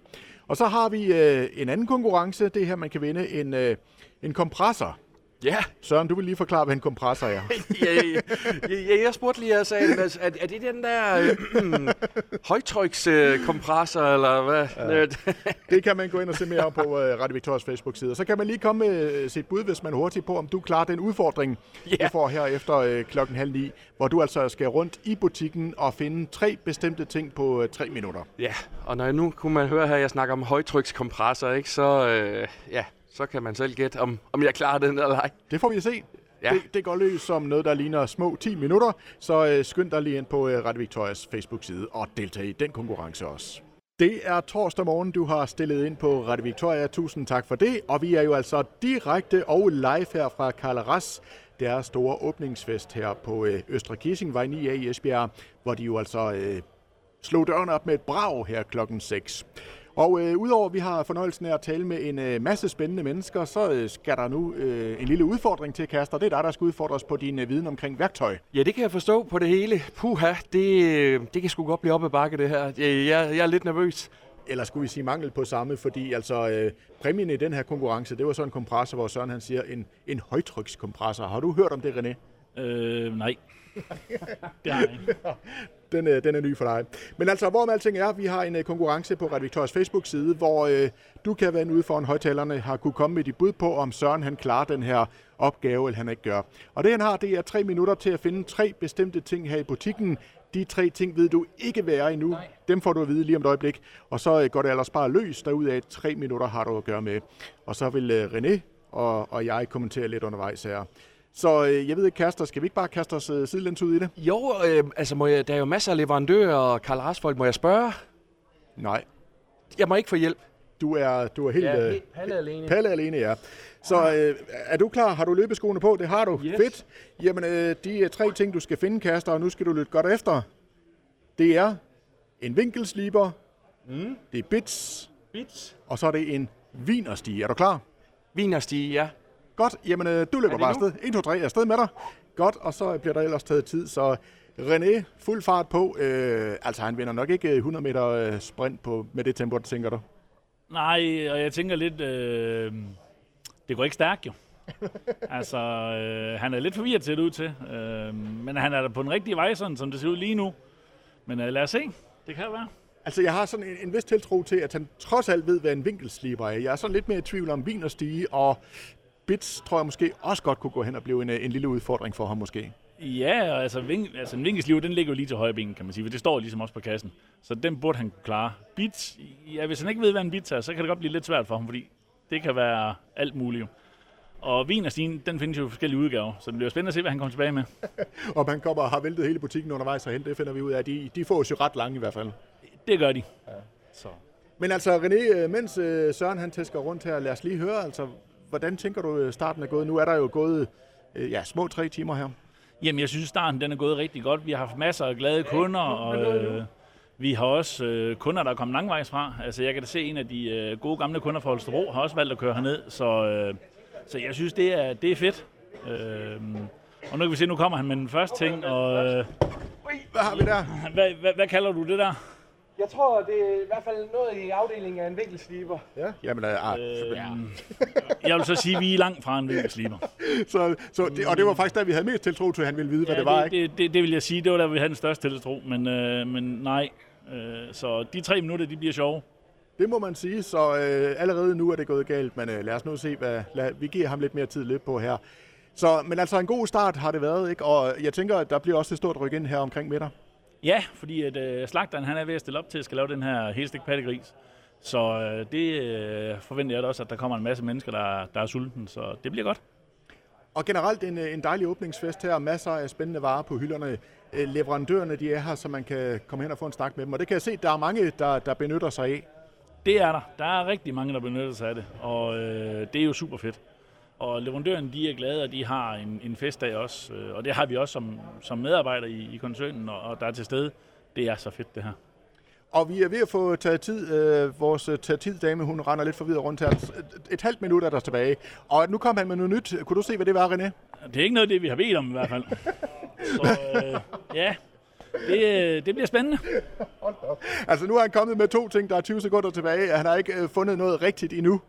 Og så har vi øh, en anden konkurrence. Det her, man kan vinde en, øh, en kompressor. Ja. Søren, du vil lige forklare, hvad en kompressor er. ja, ja, ja, jeg spurgte lige, altså, er, er det den der øh, højtrykskompressor, øh, eller hvad? Ja. det kan man gå ind og se mere om på uh, Radio Victorias Facebook-side. Så kan man lige komme med sit bud, hvis man hurtigt på, om du klarer den udfordring, yeah. du får her efter øh, klokken halv ni, hvor du altså skal rundt i butikken og finde tre bestemte ting på øh, tre minutter. Ja, og når jeg nu kunne man høre her, at jeg snakker om højtrykskompressor, ikke, så øh, ja, så kan man selv gætte, om, om jeg klarer den eller ej. Det får vi at se. Ja. Det, det går løs som noget, der ligner små 10 minutter, så øh, skynd dig lige ind på øh, Radio Victorias Facebook-side og deltag i den konkurrence også. Det er torsdag morgen, du har stillet ind på Radio Victoria. Tusind tak for det. Og vi er jo altså direkte og live her fra Karl Ras. deres store åbningsfest her på øh, Østre Kissingvej 9A i Esbjerg, hvor de jo altså øh, slog døren op med et brag her klokken 6. Og øh, udover at vi har fornøjelsen af at tale med en øh, masse spændende mennesker, så øh, skal der nu øh, en lille udfordring til, Kaster. Det er dig, der skal udfordres på din øh, viden omkring værktøj. Ja, det kan jeg forstå på det hele. Puha, det, øh, det kan sgu godt blive op ad bakke, det her. Jeg, jeg, jeg er lidt nervøs. Eller skulle vi sige mangel på samme, fordi altså øh, præmien i den her konkurrence, det var sådan en kompressor, hvor Søren han siger, en, en højtrykskompressor. Har du hørt om det, René? Øh, nej. det har jeg ikke. Den, øh, den er ny for dig. Men altså, hvor med alting er, vi har en øh, konkurrence på Radio Victorias Facebook-side, hvor øh, du kan være ude foran højtalerne, har kunne komme med dit bud på, om Søren han klarer den her opgave, eller han ikke gør. Og det han har, det er tre minutter til at finde tre bestemte ting her i butikken. De tre ting ved du ikke være endnu. Nej. Dem får du at vide lige om et øjeblik. Og så øh, går det ellers bare løs af Tre minutter har du at gøre med. Og så vil øh, René og, og jeg kommentere lidt undervejs her. Så øh, jeg ved ikke, Kaster, skal vi ikke bare kaste os øh, sidelæns ud i det? Jo, øh, altså må jeg, der er jo masser af leverandører og Karl Rasfolk. Må jeg spørge? Nej. Jeg må ikke få hjælp. Du er, du er helt... Ja, øh, helt palle alene. Palle alene, ja. Så øh, er du klar? Har du løbeskoene på? Det har du. Yes. Fedt. Jamen, øh, de er tre ting, du skal finde, Kaster, og nu skal du lytte godt efter. Det er en vinkelsliber, mm. det er bits, Bits. og så er det en vinerstige. Er du klar? Vinerstige, ja. Godt, jamen øh, du løber bare afsted. 1, 2, 3, afsted med dig. Godt, og så bliver der ellers taget tid, så René, fuld fart på. Øh, altså, han vinder nok ikke 100 meter øh, sprint på, med det tempo, tænker du? Nej, og jeg tænker lidt, øh, det går ikke stærkt jo. altså, øh, han er lidt forvirret til det ud til, øh, men han er da på den rigtige vej, sådan som det ser ud lige nu. Men øh, lad os se, det kan være. Altså, jeg har sådan en, en vis tiltro til, at han trods alt ved, hvad en vinkelsliber er. Jeg er sådan lidt mere i tvivl om vinerstige, og bits tror jeg måske også godt kunne gå hen og blive en, øh, en lille udfordring for ham måske. Ja, og altså, ving, altså en vinkelsliv, den ligger jo lige til højre ben, kan man sige, for det står ligesom også på kassen. Så den burde han kunne klare. Bits, ja, hvis han ikke ved, hvad en bits er, så kan det godt blive lidt svært for ham, fordi det kan være alt muligt. Og vin og stien, den findes jo i forskellige udgaver, så det bliver spændende at se, hvad han kommer tilbage med. Om han kommer og har væltet hele butikken undervejs herhen, det finder vi ud af. De, de får jo ret lange i hvert fald. Det gør de. Ja. Så. Men altså, René, øh, mens øh, Søren han tæsker rundt her, lad os lige høre, altså, hvordan tænker du, øh, starten er gået? Nu er der jo gået øh, ja, små tre timer her. Jamen, jeg synes, starten den er gået rigtig godt. Vi har haft masser af glade kunder, og øh, vi har også øh, kunder, der er kommet langvejs fra. Altså, jeg kan da se, en af de øh, gode gamle kunder fra Holstebro har også valgt at køre herned, så, øh, så jeg synes, det er, det er fedt. Øh, og nu kan vi se, nu kommer han med den første ting, og øh, Hvad har vi der? hvad, hvad, hvad kalder du det der? Jeg tror, det er i hvert fald noget i afdelingen af en vinkelsliber. Ja. Jamen, øh, ah, Øh, jeg vil så sige, at vi er langt fra en vinkelsliber. så, så det, og det var faktisk der, vi havde mest tiltro til, at han ville vide, hvad det var, det, ikke? det, det, det vil jeg sige, det var der, vi havde den største tiltro, men, øh, men nej. Øh, så de tre minutter, de bliver sjove. Det må man sige, så øh, allerede nu er det gået galt, men øh, lad os nu se, hvad lad, vi giver ham lidt mere tid lidt på her. Så, men altså en god start har det været, ikke? Og jeg tænker, at der bliver også et stort ryk ind her omkring midter. Ja, fordi at, øh, slagteren han er ved at stille op til at skal lave den her helstik pattegris. Så øh, det øh, forventer jeg da også, at der kommer en masse mennesker, der, der er sulten, så det bliver godt. Og generelt en, øh, en dejlig åbningsfest her, masser af spændende varer på hylderne. Øh, Leverandørerne de er her, så man kan komme hen og få en snak med dem. Og det kan jeg se, der er mange, der, der benytter sig af. Det er der. Der er rigtig mange, der benytter sig af det, og øh, det er jo super fedt. Og leverandøren, de er glade, og de har en, en festdag også, øh, og det har vi også som, som medarbejdere i, i koncernen, og, og der er til stede. Det er så fedt, det her. Og vi er ved at få taget tid. Øh, vores øh, taget tid dame, hun render lidt forvirret rundt her. Et, halvt minut er der tilbage. Og nu kom han med noget nyt. Kunne du se, hvad det var, René? Det er ikke noget det, vi har bedt om i hvert fald. Så øh, ja, det, øh, det bliver spændende. Altså nu er han kommet med to ting, der er 20 sekunder tilbage. Han har ikke fundet noget rigtigt endnu.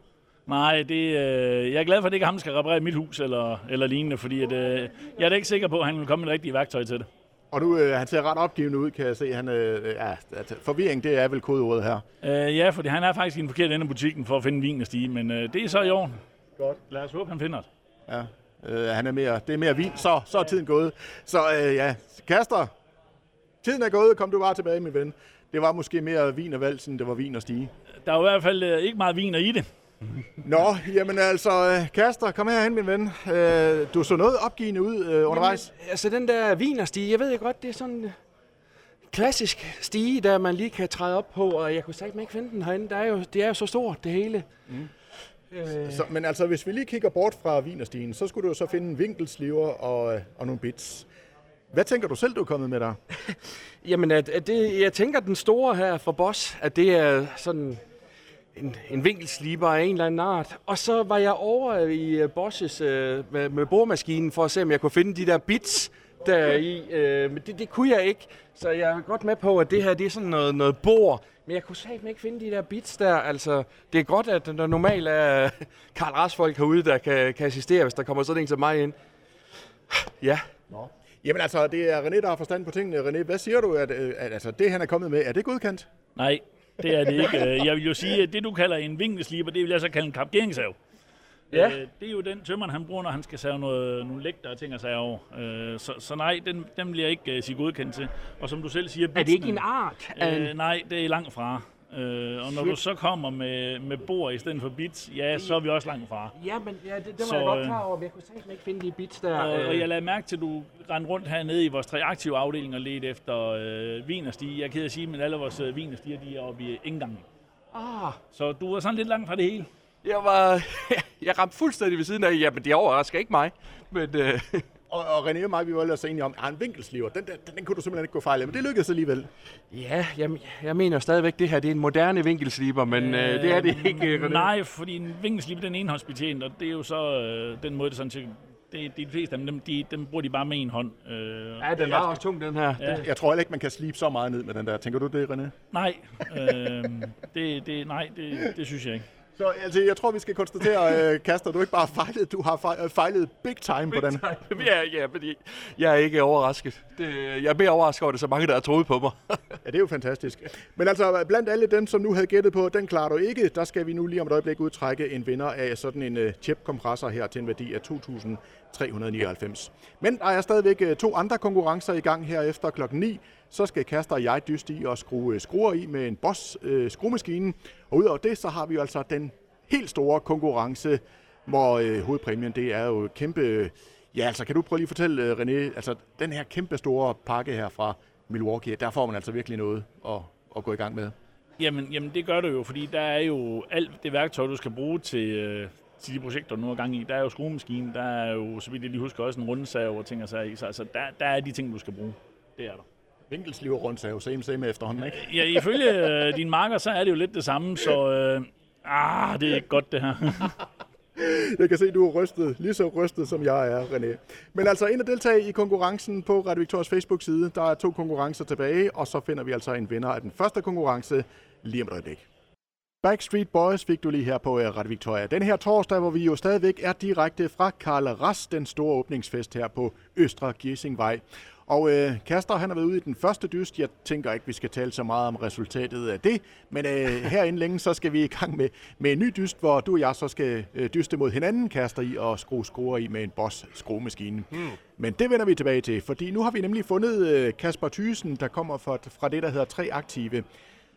Nej, det, øh, jeg er glad for, at det ikke er ham, der skal reparere mit hus eller, eller lignende, fordi at, øh, jeg er da ikke sikker på, at han vil komme med det rigtige værktøj til det. Og nu, øh, han ser ret opgivende ud, kan jeg se. Han, øh, ja, at forvirring, det er vel kodeordet her. Øh, ja, fordi han er faktisk i den forkerte ende af butikken for at finde vin og stige, men øh, det er så i orden. Godt. Lad os håbe, han finder det. Ja, øh, han er mere, det er mere vin, så, så er tiden gået. Så øh, ja, Kaster, tiden er gået, kom du bare tilbage, min ven. Det var måske mere vin og valg, end det var vin og stige. Der er i hvert fald øh, ikke meget viner i det. Nå, jamen altså, øh, Kaster, kom herhen, min ven. Øh, du så noget opgivende ud øh, undervejs. Jamen, altså den der vinerstige, jeg ved ikke godt, det er sådan en klassisk stige, der man lige kan træde op på, og jeg kunne sagt ikke finde den herinde. Der er jo, det er jo så stort, det hele. Mm. Øh. Så, men altså, hvis vi lige kigger bort fra vinerstigen, så skulle du så finde en vinkelsliver og, øh, og nogle bits. Hvad tænker du selv, du er kommet med der? Jamen, at, at det, jeg tænker, den store her for Boss, at det er sådan en, en vinkelsliber af en eller anden art. Og så var jeg over i uh, Bosses uh, med, med boremaskinen for at se, om jeg kunne finde de der bits der i. Uh, men det, det kunne jeg ikke, så jeg er godt med på, at det her det er sådan noget, noget bor. Men jeg kunne satme ikke finde de der bits der. Altså, det er godt, at der normalt er Karl Rasfolk herude, der kan, kan assistere, hvis der kommer sådan en som mig ind. Ja. Nå. Jamen altså, det er René, der har forstand på tingene. René, hvad siger du, at, at, at altså, det han er kommet med, er det godkendt? Nej, det er det ikke. Jeg vil jo sige, at det du kalder en vinkelsliber, det vil jeg så kalde en kapgeringssav. Ja. Øh, det er jo den tømmeren, han bruger, når han skal save noget, nogle lægter og ting og sager over. Øh, så, så nej, den, den bliver jeg ikke uh, sige godkendt til. Og som du selv siger... Bitsene, er det ikke en art? Øh, nej, det er langt fra. Øh, og når Shit. du så kommer med, med bord i stedet for bits, ja, så er vi også langt fra. Ja, men ja, det, det var så, jeg godt klar over, men jeg kunne simpelthen ikke finde de bits der. Og, øh. og jeg lader mærke til, at du rendte rundt hernede i vores tre aktive afdelinger og ledte efter øh, vin og stige. Jeg er ked af at sige, men alle vores øh, vin og stiger, de er oppe i indgangen. Ah. Så du var sådan lidt langt fra det hele. Jeg var... jeg ramte fuldstændig ved siden af. Jamen, det overrasker ikke mig. Men, øh, og, og René og mig, vi var ellers enige om, at en vinkelsliver, den, den, den kunne du simpelthen ikke gå fejl af, men det lykkedes alligevel. Ja, jeg, jeg mener stadigvæk, det her det er en moderne vinkelsliber, men øh, øh, det er det ikke, René. Nej, fordi en vinkelsliber, den er enhåndsbetjent, og det er jo så øh, den måde, det sådan til det, de fleste af dem, de, dem bruger de bare med en hånd. Øh, ja, den var også tung, den her. Ja. Jeg tror heller ikke, man kan slibe så meget ned med den der. Tænker du det, René? Nej, øh, det, det, nej det, det synes jeg ikke. Så altså, jeg tror, vi skal konstatere, uh, Kaster, du ikke bare fejlet, du har øh, fejlet big time big på den. Time. Ja, ja, fordi jeg er ikke overrasket. Det, jeg er mere overrasket over det, så mange, der har troet på mig. ja, det er jo fantastisk. Men altså, blandt alle dem, som nu havde gættet på, den klarer du ikke, der skal vi nu lige om et øjeblik udtrække en vinder af sådan en uh, chip-kompressor her til en værdi af 399. Men der er stadigvæk øh, to andre konkurrencer i gang her efter klokken 9 så skal Kaster og jeg dyste i og skrue øh, skruer i med en Boss øh, skruemaskine. Og udover det, så har vi jo altså den helt store konkurrence, hvor øh, hovedpræmien det er jo kæmpe... Øh, ja, altså kan du prøve lige at fortælle, René, altså den her kæmpe store pakke her fra Milwaukee, der får man altså virkelig noget at, at gå i gang med. Jamen, jamen det gør du jo, fordi der er jo alt det værktøj, du skal bruge til, øh, til de projekter, du nu er gang i. Der er jo skruemaskinen, der er jo, så vidt jeg lige husker, også en rundsav og ting og sager i. Så altså, der, der er de ting, du skal bruge. Det er der. Vinkelsliv rundt jo same same efterhånden, ikke? Ja, ifølge øh, din marker, så er det jo lidt det samme, så øh, ah, det er ikke godt det her. Jeg kan se, at du er rystet, lige så rystet som jeg er, René. Men altså ind og deltage i konkurrencen på Radio Victorias Facebook-side. Der er to konkurrencer tilbage, og så finder vi altså en vinder af den første konkurrence lige om et øjeblik. Backstreet Boys fik du lige her på øh, Radio Victoria. Den her torsdag, hvor vi jo stadigvæk er direkte fra Karl Ras, den store åbningsfest her på Østre Giesingvej. Og øh, Kaster, han har været ude i den første dyst. Jeg tænker ikke, vi skal tale så meget om resultatet af det. Men øh, herinde længe, så skal vi i gang med, med en ny dyst, hvor du og jeg så skal øh, dyste mod hinanden, Kaster, i og skrue skruer i med en Boss skruemaskine. Hmm. Men det vender vi tilbage til, fordi nu har vi nemlig fundet øh, Kasper Thysen, der kommer fra, fra det, der hedder Tre Aktive,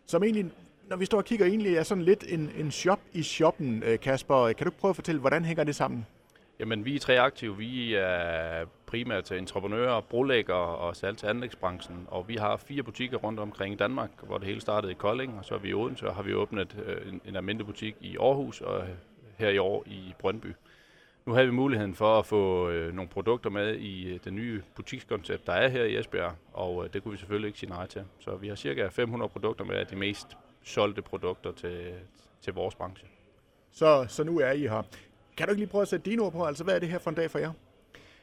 som egentlig når vi står og kigger, egentlig er sådan lidt en, en shop i shoppen, øh, Kasper. Øh, kan du prøve at fortælle, hvordan hænger det sammen? Jamen, vi er tre aktive. Vi er primært entreprenører, brolægger og salg til anlægsbranchen. Og vi har fire butikker rundt omkring i Danmark, hvor det hele startede i Kolding, og så er vi i Odense, og har vi åbnet øh, en, en almindelig butik i Aarhus og her i år i Brøndby. Nu har vi muligheden for at få nogle produkter med i det nye butikskoncept, der er her i Esbjerg, og det kunne vi selvfølgelig ikke sige nej til. Så vi har cirka 500 produkter med af de mest solgte produkter til, til vores branche. Så, så nu er I her. Kan du ikke lige prøve at sætte dine ord på? Altså, hvad er det her for en dag for jer?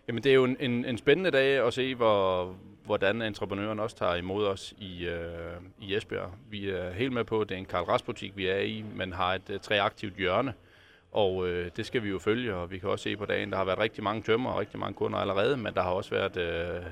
Jamen, det er jo en, en, en spændende dag at se, hvor, hvordan entreprenøren også tager imod os i, øh, i Esbjerg. Vi er helt med på, at det er en Karl Ras butik, vi er i, men har et uh, træaktivt hjørne. Og øh, det skal vi jo følge, og vi kan også se på dagen, der har været rigtig mange tømmer og rigtig mange kunder allerede, men der har også været øh,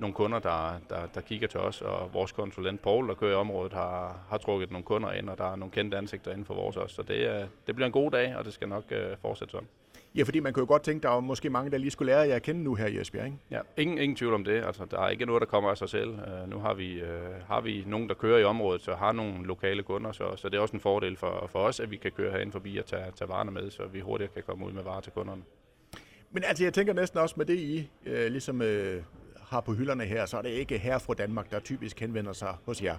nogle kunder, der, der, der kigger til os, og vores konsulent Paul, der kører i området, har, har trukket nogle kunder ind, og der er nogle kendte ansigter inden for vores også. Så det, er, det bliver en god dag, og det skal nok øh, fortsætte sådan. Ja, fordi man kunne jo godt tænke, der var måske mange, der lige skulle lære jer at kende nu her i Esbjerg, ikke? Ja, ingen, ingen tvivl om det. Altså, der er ikke noget, der kommer af sig selv. Uh, nu har vi, uh, har vi nogen, der kører i området, så har nogle lokale kunder, så, så det er også en fordel for, for os, at vi kan køre herinde forbi og tage, tage varerne med, så vi hurtigt kan komme ud med varer til kunderne. Men altså, jeg tænker næsten også med det, I øh, ligesom øh, har på hylderne her, så er det ikke herre fra Danmark, der typisk henvender sig hos jer.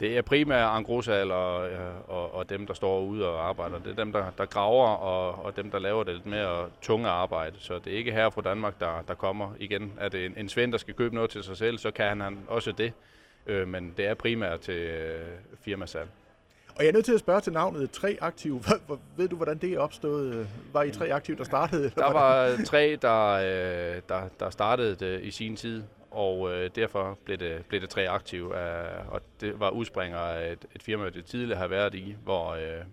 Det er primært engrosal og, øh, og, og dem, der står ude og arbejder. Det er dem, der, der graver, og, og dem, der laver det lidt mere tunge arbejde. Så det er ikke her fra Danmark, der, der kommer igen. Er det en, en svend, der skal købe noget til sig selv, så kan han også det. Øh, men det er primært til øh, firmasalg. Og jeg er nødt til at spørge til navnet Tre Aktive. Ved du, hvordan det er opstået? Var I Tre Aktive, der startede? Der var tre, der, øh, der, der startede i sin tid, og øh, derfor blev det, blev det tre aktive, øh, og det var udspringer af et, et firma, det tidligere har været i, hvor, øh,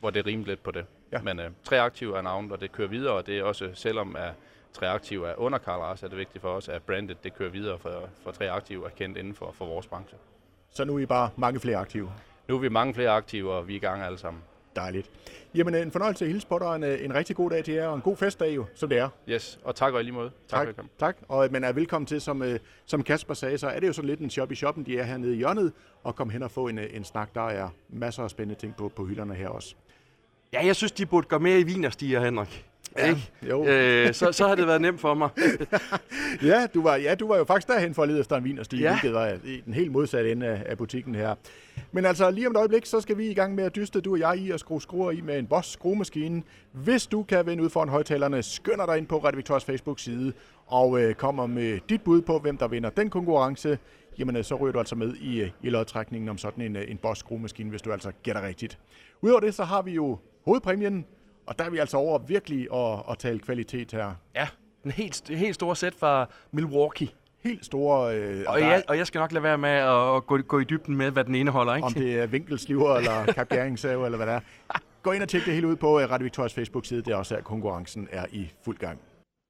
hvor det rimede lidt på det. Ja. Men øh, tre aktive er navnet, og det kører videre, og det er også, selvom at tre aktive er under Karl Ras, er det vigtigt for os, at brandet det kører videre, for, for tre aktive er kendt inden for, for vores branche. Så nu er I bare mange flere aktive? Nu er vi mange flere aktive, og vi er i gang alle sammen. Dejligt. Jamen en fornøjelse at hilse på dig, en, en rigtig god dag til jer, og en god festdag jo, som det er. Yes, og tak og i lige måde. Tak, tak. tak. Og, men er velkommen til, som, som Kasper sagde, så er det jo sådan lidt en shop i shoppen, de er hernede i hjørnet, og kom hen og få en, en snak. Der er masser af spændende ting på, på hylderne her også. Ja, jeg synes, de burde gå mere i vinerstiger, Henrik. Ja, ikke? Jo. Øh, så, så har det været nemt for mig. ja, du var, ja, du var jo faktisk derhen for at lede efter en vinerstige, ja. hvilket var i den helt modsatte ende af, af butikken her. Men altså, lige om et øjeblik, så skal vi i gang med at dyste, du og jeg, i at skrue skruer i med en Bosch skruemaskine. Hvis du kan vende ud foran højtalerne, skynder dig ind på Radio Victorias Facebook-side og øh, kommer med dit bud på, hvem der vinder den konkurrence. Jamen, øh, så ryger du altså med i, øh, i lodtrækningen om sådan en, øh, en Bosch skruemaskine, hvis du altså gætter rigtigt. Udover det, så har vi jo hovedpræmien, og der er vi altså over virkelig at, at tale kvalitet her. Ja, en helt, helt stor sæt fra Milwaukee. Helt store... Øh, og, jeg, og jeg skal nok lade være med at gå, gå i dybden med, hvad den indeholder. Ikke? Om det er vinkelsliver eller kapgæringssave eller hvad det er. Gå ind og tjek det hele ud på Radio Victorias Facebook-side. Det er også her, konkurrencen er i fuld gang.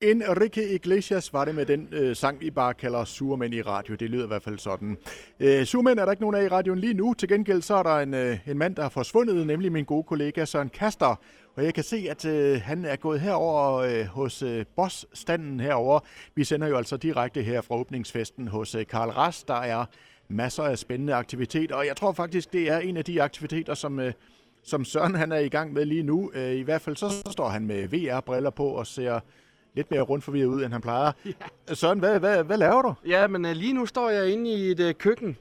Enrique Iglesias var det med den øh, sang, vi bare kalder Surmænd i radio. Det lyder i hvert fald sådan. Øh, Surmænd er der ikke nogen af i radioen lige nu. Til gengæld så er der en, øh, en mand, der er forsvundet, nemlig min gode kollega Søren Kaster. Og jeg kan se, at øh, han er gået herover øh, hos øh, Boss-standen herover. Vi sender jo altså direkte her fra åbningsfesten hos øh, Karl Ras. Der er masser af spændende aktiviteter, og jeg tror faktisk, det er en af de aktiviteter, som... Øh, som Søren han er i gang med lige nu. Øh, I hvert fald så står han med VR-briller på og ser lidt mere rundt forvirret ud, end han plejer. Ja. Søren, hvad, hvad, hvad laver du? Ja, men uh, lige nu står jeg inde i et uh, køkken.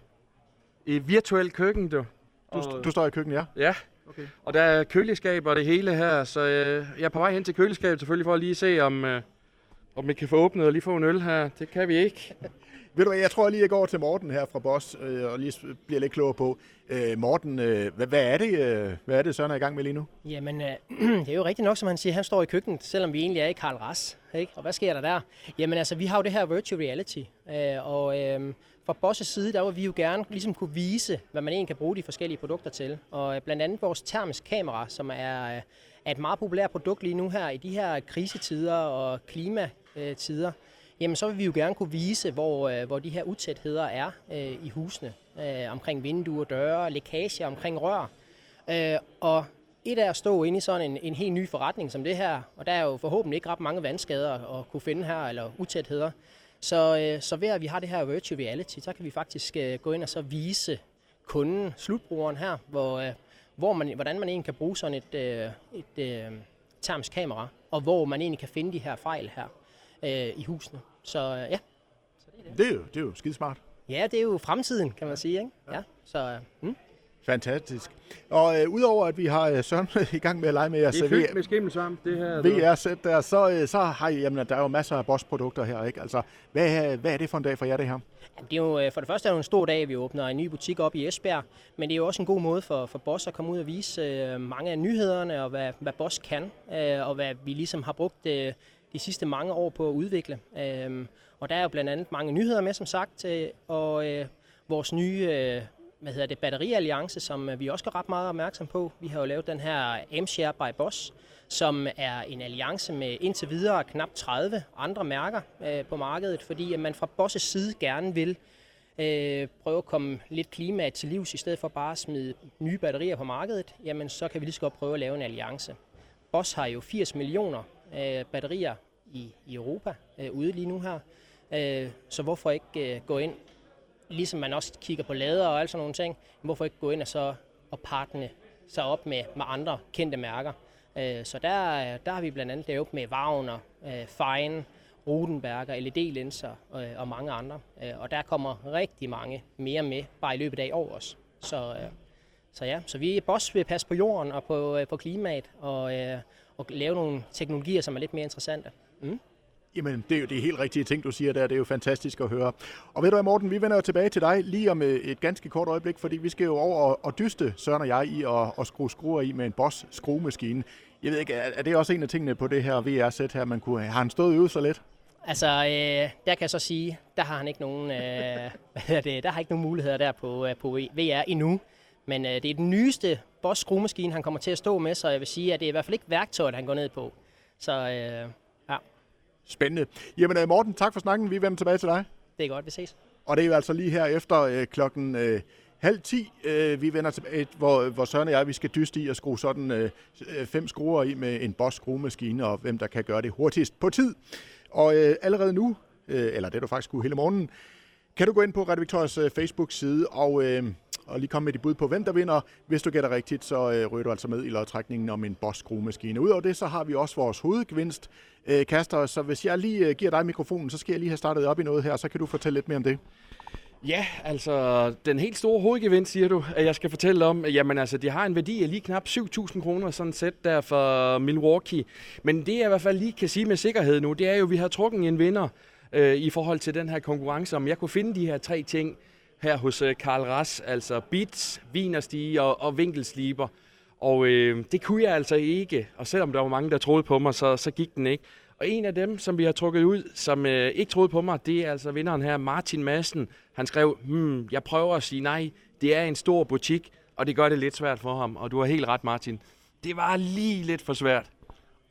Et virtuelt køkken, du. Du, og, du står i køkken, ja? Ja. Okay. Og der er køleskab og det hele her, så uh, jeg er på vej hen til køleskabet selvfølgelig for at lige se, om, uh, om vi kan få åbnet og lige få en øl her. Det kan vi ikke. Ved du hvad, jeg tror lige, jeg går til Morten her fra Boss øh, og lige bliver lidt klogere på. Øh, Morten, øh, hvad, hvad, er det, øh, hvad er det, Søren er i gang med lige nu? Jamen, øh, det er jo rigtigt nok, som han siger. Han står i køkkenet, selvom vi egentlig er i Karl Ras. Ikke? Og hvad sker der der? Jamen altså, vi har jo det her virtual reality. Øh, og øh, fra Bosses side, der vil vi jo gerne ligesom kunne vise, hvad man egentlig kan bruge de forskellige produkter til. Og øh, blandt andet vores termisk kamera, som er, øh, er et meget populært produkt lige nu her i de her krisetider og klimatider. Jamen så vil vi jo gerne kunne vise, hvor, øh, hvor de her utætheder er øh, i husene. Øh, omkring vinduer, døre, lækager, omkring rør. Øh, og et er at stå inde i sådan en, en helt ny forretning som det her, og der er jo forhåbentlig ikke ret mange vandskader at kunne finde her, eller utætheder. Så, øh, så ved at vi har det her virtual reality, så kan vi faktisk øh, gå ind og så vise kunden, slutbrugeren her, hvor, øh, hvor man, hvordan man egentlig kan bruge sådan et, øh, et øh, terms kamera, og hvor man egentlig kan finde de her fejl her øh, i husene. Så øh, ja. Så det, er det. Det, er jo, det er jo skidesmart. Ja, det er jo fremtiden, kan man sige. Ikke? Ja. ja. Så, mm. Fantastisk. Og øh, udover at vi har øh, Søren i gang med at lege med jeres det er med skimmelsvamp, det her. VR-sæt der, så, øh, så har I, jamen, der er jo masser af Bosch-produkter her, ikke? Altså, hvad, hvad er det for en dag for jer, det her? Jamen, det er jo, øh, for det første er det jo en stor dag, at vi åbner en ny butik op i Esbjerg, men det er jo også en god måde for, for Bosch at komme ud og vise øh, mange af nyhederne, og hvad, hvad Bosch kan, øh, og hvad vi ligesom har brugt øh, de sidste mange år på at udvikle. Øh, og der er jo blandt andet mange nyheder med, som sagt, øh, og øh, vores nye øh, hvad hedder det, batterialliance, som øh, vi også skal ret meget opmærksom på. Vi har jo lavet den her øh, M-Share by Bosch, som er en alliance med indtil videre knap 30 andre mærker øh, på markedet, fordi at man fra Bosch' side gerne vil øh, prøve at komme lidt klimaet til livs, i stedet for bare at smide nye batterier på markedet, jamen så kan vi lige så godt prøve at lave en alliance. Bosch har jo 80 millioner øh, batterier i, i Europa øh, ude lige nu her. Øh, så hvorfor ikke øh, gå ind, ligesom man også kigger på lader og alt sådan nogle ting, hvorfor ikke gå ind og så og partne sig op med, med andre kendte mærker. Øh, så der, der har vi blandt andet lavet med Wagner, øh, Fine, Rudenberger, LED-linser øh, og mange andre. Øh, og der kommer rigtig mange mere med, bare i løbet af i år også. Så, øh, så ja, så vi boss vil passe på jorden og på, øh, på klimaet og, øh, og lave nogle teknologier, som er lidt mere interessante. Mm. Jamen, det er jo de helt rigtige ting, du siger der. Det er jo fantastisk at høre. Og ved du hvad, Morten, vi vender jo tilbage til dig lige om øh, et ganske kort øjeblik, fordi vi skal jo over og, og dyste Søren og jeg i at, at skrue skruer i med en Boss skruemaskine. Jeg ved ikke, er, det også en af tingene på det her VR-sæt her, man kunne Har han stået ude så lidt? Altså, øh, der kan jeg så sige, der har han ikke nogen, øh, hvad det, der har ikke nogen muligheder der på, øh, på VR endnu. Men øh, det er den nyeste Boss skruemaskine, han kommer til at stå med, så jeg vil sige, at det er i hvert fald ikke værktøjet, han går ned på. Så øh. Spændende. Jamen øh, Morten, tak for snakken. Vi vender tilbage til dig. Det er godt, vi ses. Og det er jo altså lige her efter øh, klokken øh, halv ti, øh, vi vender tilbage, hvor, hvor Søren og jeg, vi skal dyste i at skrue sådan øh, fem skruer i med en Boss skruemaskine, og hvem der kan gøre det hurtigst på tid. Og øh, allerede nu, øh, eller det er du faktisk kunne hele morgenen, kan du gå ind på Radio Victorias øh, Facebook-side og, øh, og lige komme med dit bud på, hvem der vinder. Hvis du gætter rigtigt, så øh, ryger du altså med i lodtrækningen om en Bosch skruemaskine. Udover det, så har vi også vores hovedgevinst, øh, Kaster. Så hvis jeg lige øh, giver dig mikrofonen, så skal jeg lige have startet op i noget her, så kan du fortælle lidt mere om det. Ja, altså den helt store hovedgevinst, siger du, at jeg skal fortælle om. Jamen altså, de har en værdi af lige knap 7.000 kroner, sådan set der for Milwaukee. Men det jeg i hvert fald lige kan sige med sikkerhed nu, det er jo, at vi har trukket en vinder øh, i forhold til den her konkurrence. Om jeg kunne finde de her tre ting her hos øh, Karl Ras, altså beats, vinerstige og, og vinkelsliber. Og øh, det kunne jeg altså ikke, og selvom der var mange, der troede på mig, så, så gik den ikke. Og en af dem, som vi har trukket ud, som øh, ikke troede på mig, det er altså vinderen her, Martin Madsen. Han skrev, hmm, jeg prøver at sige nej, det er en stor butik, og det gør det lidt svært for ham. Og du har helt ret, Martin. Det var lige lidt for svært.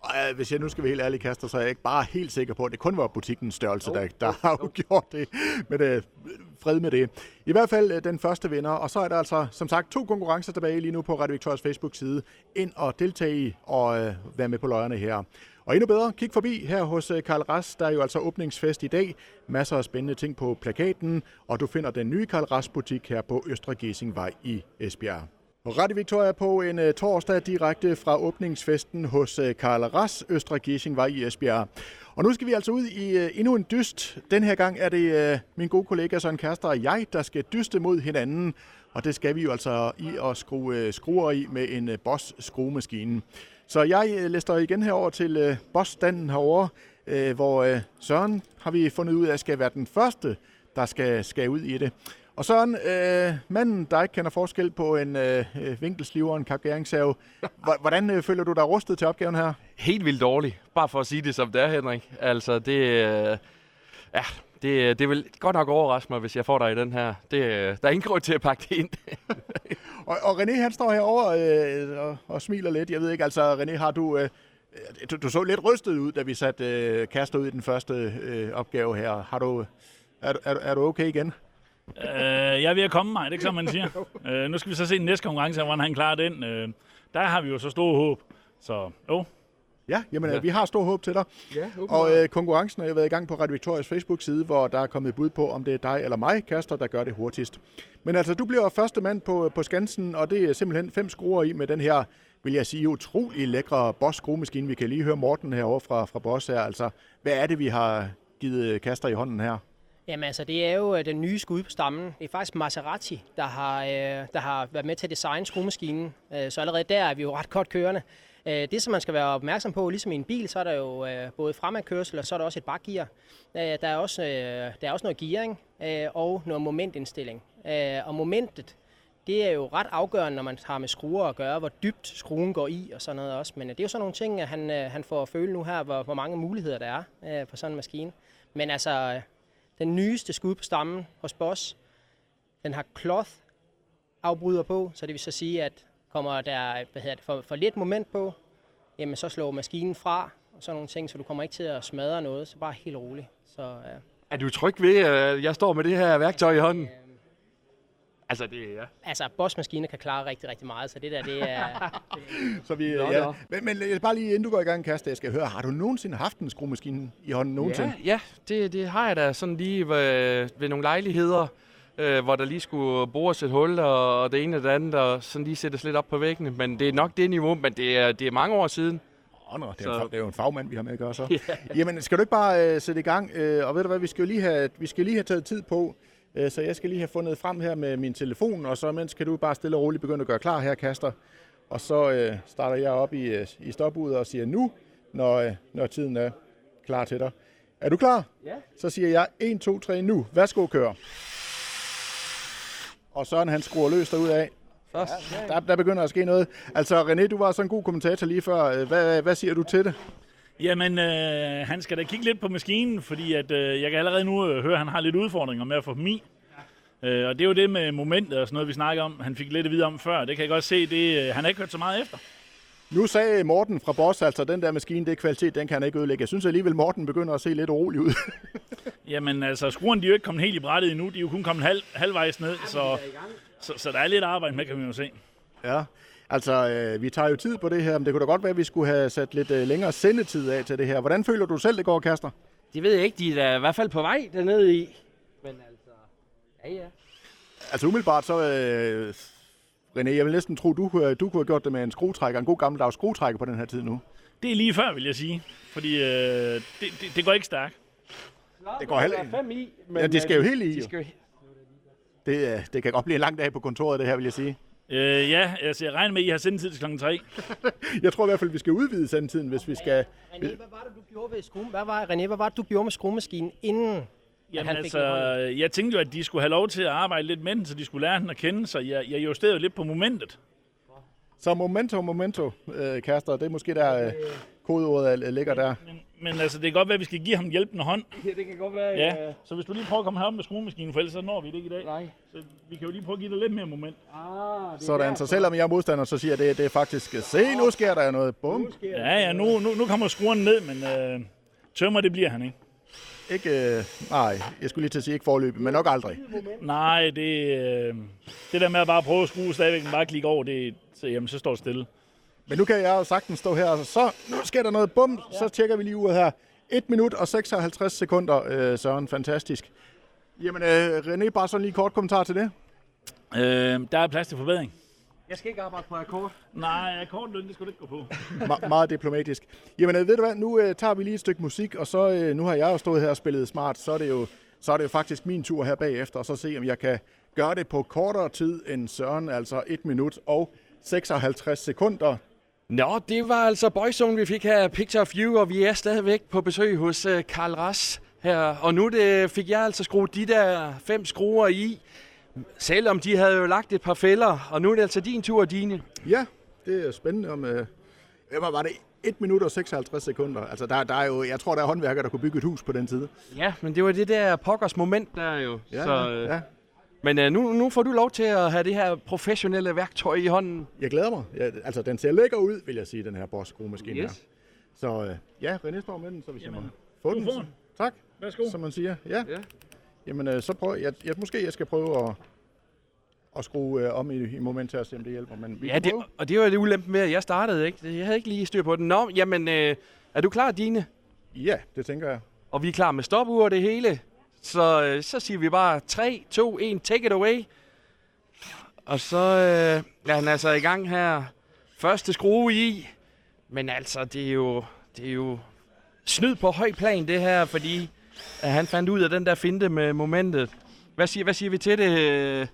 Øh, hvis jeg nu skal være helt ærlig, Kaster, så er jeg ikke bare helt sikker på, at det kun var butikkens størrelse, oh, der, der oh, har oh. gjort det. Men øh, fred med det. I hvert fald øh, den første vinder, og så er der altså som sagt to konkurrencer tilbage lige nu på Radio Victorias Facebook-side. Ind og deltage i og øh, være med på løjerne her. Og endnu bedre, kig forbi her hos øh, Karl Ras. Der er jo altså åbningsfest i dag. Masser af spændende ting på plakaten, og du finder den nye Karl Ras butik her på Østre Gessingvej i Esbjerg. Radio Victoria på en øh, torsdag direkte fra åbningsfesten hos øh, Karl Ras, Østre var i Esbjerg. Og nu skal vi altså ud i øh, endnu en dyst. Den her gang er det min gode kollega Søren Kaster og jeg, der skal dyste mod hinanden. Og det skal vi jo altså i at skrue skruer i med en Boss skruemaskine. Så jeg uh, læster igen herover til Boss-standen herovre, hvor Søren har vi fundet ud af, skal være den første, der skal, skal ud i det. Og så øh, manden, der ikke kender forskel på en øh, øh vinkelsliver og en kapgæringssave. Hvordan øh, føler du dig rustet til opgaven her? Helt vildt dårligt. Bare for at sige det som det er, Henrik. Altså, det, øh, ja, det, det vil godt nok overraske mig, hvis jeg får dig i den her. Det, øh, der er ingen grund til at pakke det ind. og, og René, han står herovre øh, og, og smiler lidt. Jeg ved ikke, altså René, har du... Øh, du, du så lidt rystet ud, da vi satte øh, Kaster ud i den første øh, opgave her. Har du, er, er, er du okay igen? Uh, jeg er ved at komme mig, det er ikke som man siger. Uh, nu skal vi så se den næste konkurrence, hvordan han klarer den. Uh, der har vi jo så stor håb. Så jo. Ja, jamen ja. vi har stor håb til dig. Ja, og øh, konkurrencen har jo været i gang på Radio Victorias Facebook-side, hvor der er kommet bud på, om det er dig eller mig, Kaster, der gør det hurtigst. Men altså, du bliver første mand på, på Skansen, og det er simpelthen fem skruer i med den her, vil jeg sige, utrolig lækre Bosch-skruemaskine. Vi kan lige høre Morten herovre fra, fra Bosch her. Altså, hvad er det, vi har givet Kaster i hånden her? Jamen altså, det er jo øh, den nye skud på stammen. Det er faktisk Maserati, der har, øh, der har været med til at designe skruemaskinen. Øh, så allerede der er vi jo ret godt kørende. Øh, det, som man skal være opmærksom på, ligesom i en bil, så er der jo både fremadkørsel, og så er der også et bakgear. Der, er også, der er også noget gearing og noget momentindstilling. Og momentet, det er jo ret afgørende, når man har med skruer at gøre, hvor dybt skruen går i og sådan noget også. Men det er jo sådan nogle ting, at han, han får at føle nu her, hvor, hvor mange muligheder der er på sådan en maskine. Men altså, den nyeste skud på stammen hos Boss, den har cloth afbryder på, så det vil så sige, at kommer der hvad hedder det, for, for lidt moment på, jamen så slår maskinen fra, og sådan nogle ting, så du kommer ikke til at smadre noget, så bare helt roligt. Så, ja. Er du tryg ved, at jeg står med det her værktøj i hånden? Altså, det ja. Altså, Bosch-maskiner kan klare rigtig, rigtig meget, så det der, det er... Så vi, Nå, ja. nå. Men, men bare lige inden du går i gang, Kaste, jeg skal høre, har du nogensinde haft en skruemaskine i hånden nogensinde? Ja, ja det, det har jeg da sådan lige ved, ved nogle lejligheder, øh, hvor der lige skulle bores et hul og, og det ene og det andet, og sådan lige sættes lidt op på væggene. Men det er nok det niveau, men det er, det er mange år siden. Nå, det, er Så- jo, det er jo en fagmand, vi har med at gøre så. Jamen, skal du ikke bare øh, sætte i gang? Øh, og ved du hvad, vi skal jo lige have, vi skal lige have taget tid på, så jeg skal lige have fundet frem her med min telefon, og så mens kan du bare stille og roligt begynde at gøre klar her, Kaster. Og så øh, starter jeg op i, øh, i stopudet og siger nu, når, øh, når tiden er klar til dig. Er du klar? Ja. Så siger jeg 1, 2, 3, nu. Værsgo, kør. Og Søren, han skruer løs derud af. Først. Der, der begynder at ske noget. Altså, René, du var så en god kommentator lige før. Øh, Hvad, hvad siger du til det? Jamen, øh, han skal da kigge lidt på maskinen, fordi at, øh, jeg kan allerede nu øh, høre, at han har lidt udfordringer med at få dem i. Øh, og det er jo det med momentet og sådan noget, vi snakker om. Han fik lidt at vide om før. Det kan jeg godt se. Det, øh, han har ikke hørt så meget efter. Nu sagde Morten fra Boss, altså den der maskine, det er kvalitet, den kan han ikke ødelægge. Jeg synes alligevel, Morten begynder at se lidt urolig ud. Jamen, altså, skruerne de er jo ikke kommet helt i brættet endnu. De er jo kun kommet halv, halvvejs ned, så, så, så der er lidt arbejde med, kan vi jo se. ja. Altså, øh, vi tager jo tid på det her, men det kunne da godt være, at vi skulle have sat lidt øh, længere sendetid af til det her. Hvordan føler du selv, det går, Kaster? Det ved jeg ikke, de er da i hvert fald på vej dernede i. Men altså, ja ja. Altså umiddelbart så... Øh, René, jeg vil næsten tro, du, kunne- du kunne have gjort det med en skruetrækker, en god gammeldags skruetrækker på den her tid nu. Det er lige før, vil jeg sige. Fordi øh, det, det, det går ikke stærkt. Det går heller Der er fem i, men Ja, de skal jo øh, helt i, De jo. skal jo Det, øh, det kan godt blive en lang dag på kontoret, det her, vil jeg sige. Øh, ja, altså, jeg regner med, at I har sendetid til klokken 3. Jeg tror i hvert fald, vi skal udvide sendetiden, hvis vi skal... René, hvad var det, du gjorde ved skrue? Hvad var, René, hvad var det, du gjorde med skruemaskinen inden? Jamen han fik altså, jeg tænkte jo, at de skulle have lov til at arbejde lidt med den, så de skulle lære den at kende, så jeg, jeg justerede jo lidt på momentet. Så momento, momento, øh, Kaster, det er måske der øh, kodeordet er- ligger der. Men, men altså, det kan godt være, at vi skal give ham en hjælpende hånd. Ja, det kan godt være. Ja, så hvis du lige prøver at komme herop med skruemaskinen, for ellers så når vi det ikke i dag. Nej. Så vi kan jo lige prøve at give dig lidt mere moment. Ah, det Sådan, så selvom jeg er modstander, så siger jeg, det, det er faktisk, se, nu sker der noget. Bum. Ja, ja, nu, nu, nu kommer skrueren ned, men øh, tømmer det bliver han ikke. Ikke, øh, nej, jeg skulle lige til at sige ikke forløbet, men nok aldrig. Nej, det, øh, det der med at bare prøve at skrue stadigvæk, bare klikke over, det, så, jamen, så står det stille. Men nu kan jeg sagtens stå her, og så nu sker der noget. Bum, så tjekker vi lige uret her. 1 minut og 56 sekunder, øh, Søren. Fantastisk. Jamen, øh, René, bare sådan lige kort kommentar til det. Øh, der er plads til forbedring. Jeg skal ikke arbejde på akkord. Nej, akkordløn, det skulle du ikke gå på. Me- meget diplomatisk. Jamen, øh, ved du hvad, nu øh, tager vi lige et stykke musik, og så, øh, nu har jeg jo stået her og spillet smart, så er det jo, så er det jo faktisk min tur her bagefter, og så se, om jeg kan gøre det på kortere tid end Søren, altså 1 minut og 56 sekunder. Nå, det var altså Boyzone, vi fik her, Picture of You, og vi er stadigvæk på besøg hos uh, Karl Ras her. Og nu det, fik jeg altså skruet de der fem skruer i, selvom de havde jo lagt et par fælder. Og nu er det altså din tur, Dine. Ja, det er spændende om... Øh, hvad var det? 1 minut og 56 sekunder. Altså, der, der er jo, jeg tror, der er håndværkere, der kunne bygge et hus på den tid. Ja, men det var det der pokkers moment der jo. Ja, Så, øh, ja. Men uh, nu, nu får du lov til at have det her professionelle værktøj i hånden. Jeg glæder mig. Jeg, altså, den ser lækker ud, vil jeg sige, den her Bosch skruemaskine Yes. her. Så øh, ja, René står med den, så hvis Jamen, jeg må få du den. får så- den. Tak, Værsgo. som man siger. Ja. Ja. Jamen, øh, så prøv, jeg, jeg, måske jeg skal prøve at, at skrue øh, om i, i moment til at se, om det hjælper. Men vi Ja, det, prøve. og det var det ulempe med, at jeg startede, ikke? Jeg havde ikke lige styr på den. Nå, jamen, øh, er du klar, Dine? Ja, det tænker jeg. Og vi er klar med stopur og det hele. Så, øh, så siger vi bare 3, 2, 1, take it away. Og så øh, er han altså i gang her. Første skrue i. Men altså, det er jo, det er jo snyd på høj plan det her, fordi at han fandt ud af den der finte med momentet. Hvad siger, hvad siger vi til det, øh,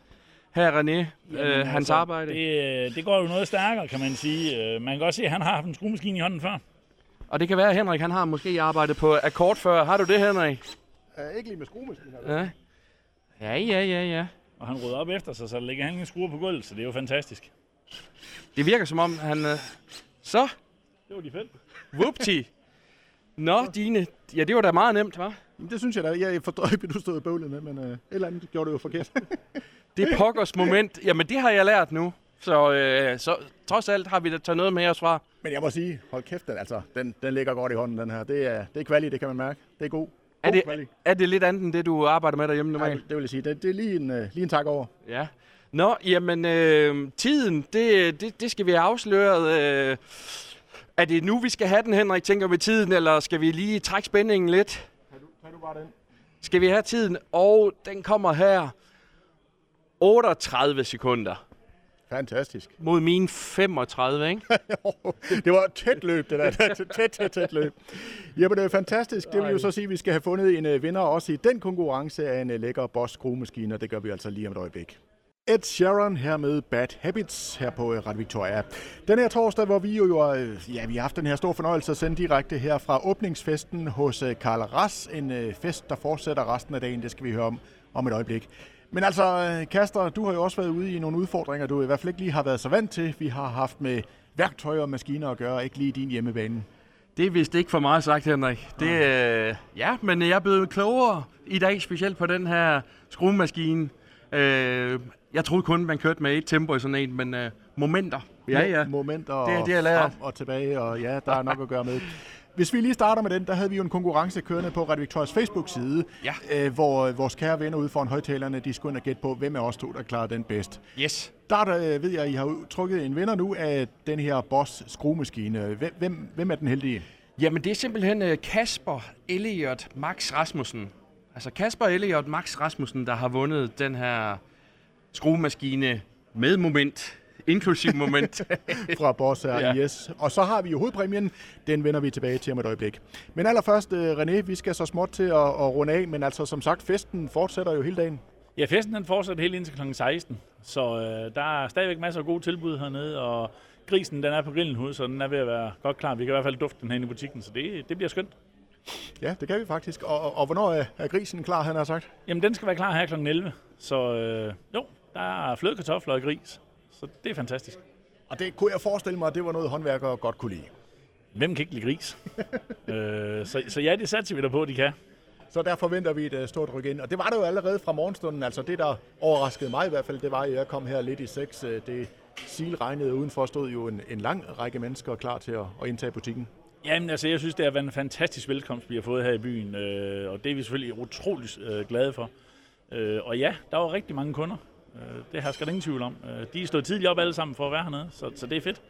her René? Øh, hans altså, arbejde. Det, øh, det går jo noget stærkere, kan man sige. Man kan godt se, at han har haft en skruemaskine i hånden før. Og det kan være, at Henrik han har måske arbejdet på akkord før. Har du det, Henrik? Uh, ikke lige med skruemaskiner. Ja. Ja, ja, ja, ja. Og han rydder op efter sig, så der ligger han en skruer på gulvet, så det er jo fantastisk. Det virker som om, han... Øh... Så, Det var de fedt. whoopty. Nå, Dine. Ja, det var da meget nemt, var. Jamen, det synes jeg da. Jeg ikke, hvad du stod og bøvlede med, men øh, et eller andet gjorde du jo forkert. Det pokkers moment. Jamen, det har jeg lært nu. Så, øh, så trods alt har vi da taget noget med os fra. men jeg må sige, hold kæft, den, altså, den, den ligger godt i hånden, den her. Det er, det er kvali, det kan man mærke. Det er god. Er det, er det lidt andet end det, du arbejder med derhjemme Nej, normalt? det vil jeg sige. Det, det er lige en, øh, lige en tak over. Ja. Nå, jamen, øh, tiden, det, det, det skal vi have afsløret. Øh, er det nu, vi skal have den, Henrik, tænker vi tiden, eller skal vi lige trække spændingen lidt? Tag du bare den. Skal vi have tiden? Og den kommer her. 38 sekunder. Fantastisk. Mod mine 35, ikke? det var et tæt løb, det der. tæt, tæt, tæt løb. Jamen, det er fantastisk. Det vil jo så sige, at vi skal have fundet en uh, vinder også i den konkurrence af en uh, lækker Bosch skruemaskine, og det gør vi altså lige om et øjeblik. Ed Sheeran her med Bad Habits her på Radio Victoria. Den her torsdag, hvor vi jo, ja, vi har haft den her store fornøjelse at sende direkte her fra åbningsfesten hos Karl Ras. En fest, der fortsætter resten af dagen. Det skal vi høre om om et øjeblik. Men altså, Kaster, du har jo også været ude i nogle udfordringer, du i hvert fald ikke lige har været så vant til. Vi har haft med værktøjer og maskiner at gøre, ikke lige din hjemmebane. Det er vist ikke for meget sagt, Henrik. Det, øh, ja, men jeg er blevet klogere i dag, specielt på den her skruemaskine. Øh, jeg troede kun, man kørte med et tempo i sådan en, men øh, momenter. Ja, ja. Momenter det er det, jeg lærer. frem og tilbage, og ja, der er nok at gøre med. Hvis vi lige starter med den, der havde vi jo en konkurrence kørende på Radio Victorias Facebook-side, ja. øh, hvor vores kære venner ude foran højtalerne, de skulle ind og gætte på, hvem af os to, der klarede den bedst. Yes. Der, der ved jeg, at I har trukket en vinder nu af den her Boss skruemaskine. Hvem, hvem, hvem er den heldige? Jamen, det er simpelthen Kasper Elliot Max Rasmussen. Altså Kasper Elliot Max Rasmussen, der har vundet den her skruemaskine med moment inklusiv moment. fra Boss her, ja. yes. Og så har vi jo hovedpræmien, den vender vi tilbage til om et øjeblik. Men allerførst, øh, René, vi skal så småt til at, at runde af, men altså som sagt, festen fortsætter jo hele dagen. Ja, festen den fortsætter helt indtil kl. 16, så øh, der er stadigvæk masser af gode tilbud hernede, og grisen den er på grillen hos, så den er ved at være godt klar. Vi kan i hvert fald dufte den her i butikken, så det, det bliver skønt. Ja, det kan vi faktisk. Og, og, og hvornår er, er grisen klar, han har sagt? Jamen, den skal være klar her kl. 11. Så øh, jo, der er flødekartofler og gris. Så det er fantastisk. Og det kunne jeg forestille mig, at det var noget, håndværkere godt kunne lide. Hvem kan ikke lide gris? øh, så, så ja, det satser vi der på, at de kan. Så der forventer vi et uh, stort ryk ind. Og det var det jo allerede fra morgenstunden. Altså det, der overraskede mig i hvert fald, det var, at jeg kom her lidt i seks. Øh, det silregnede udenfor stod jo en, en lang række mennesker klar til at, at indtage butikken. Jamen altså, jeg synes, det har været en fantastisk velkomst, vi har fået her i byen. Øh, og det er vi selvfølgelig utroligt øh, glade for. Øh, og ja, der var rigtig mange kunder. Øh, det har jeg ingen tvivl om. Øh, de er stået tidligt op alle sammen for at være hernede, så, så det er fedt.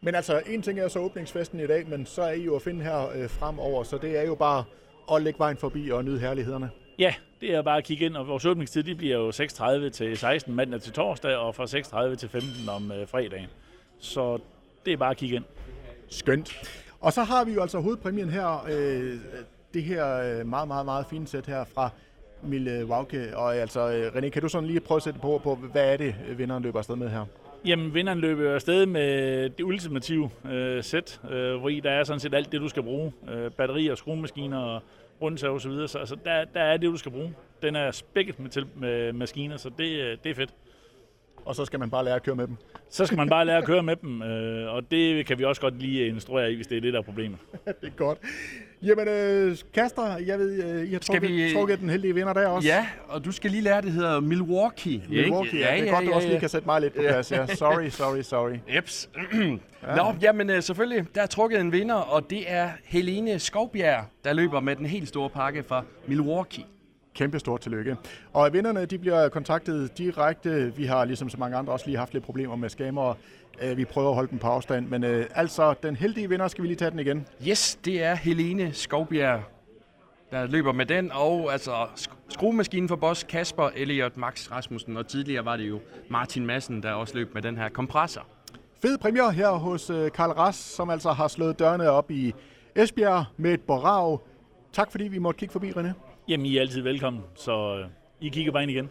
Men altså, en ting er så åbningsfesten i dag, men så er I jo at finde her øh, fremover, så det er jo bare at lægge vejen forbi og nyde herlighederne. Ja, det er bare at kigge ind, og vores åbningstid de bliver jo 6.30 til 16 mandag til torsdag, og fra 6.30 til 15 om øh, fredagen. Så det er bare at kigge ind. Skønt. Og så har vi jo altså hovedpræmien her, øh, det her øh, meget, meget, meget fine sæt her fra Mille Wauke. Og altså, René, kan du sådan lige prøve at sætte på, på hvad er det, vinderen løber afsted med her? Jamen, vinderen løber afsted med det ultimative øh, sæt, øh, hvor i der er sådan set alt det, du skal bruge. Øh, batterier, skruemaskiner og rundsav osv. Så altså, der, der er det, du skal bruge. Den er spækket med, til, med maskiner, så det, øh, det er fedt. Og så skal man bare lære at køre med dem. Så skal man bare lære at køre med dem, øh, og det kan vi også godt lige instruere i, hvis det er det, der er problemet. det er godt. Jamen, øh, Kaster, jeg ved, øh, I har trukket, vi... trukket den heldige vinder der også. Ja, og du skal lige lære, det hedder Milwaukee. Milwaukee, ja. ja, ja det er godt, ja, ja, du også lige kan sætte mig lidt på plads. Ja. Sorry, sorry, sorry. Jeps. ja. Nå, jamen øh, selvfølgelig, der er trukket en vinder, og det er Helene Skovbjerg, der løber med den helt store pakke fra Milwaukee. Kæmpe stort tillykke. Og vinderne de bliver kontaktet direkte. Vi har ligesom så mange andre også lige haft lidt problemer med skammer. Øh, vi prøver at holde dem på afstand. Men øh, altså, den heldige vinder, skal vi lige tage den igen? Yes, det er Helene Skovbjerg, der løber med den. Og altså, skruemaskinen for Boss, Kasper, Elliot, Max Rasmussen. Og tidligere var det jo Martin Madsen, der også løb med den her kompressor. Fed premier her hos øh, Karl Ras, som altså har slået dørene op i Esbjerg med et borag. Tak fordi vi måtte kigge forbi, René. Jamen, I er altid velkommen, så øh, I kigger bare ind igen.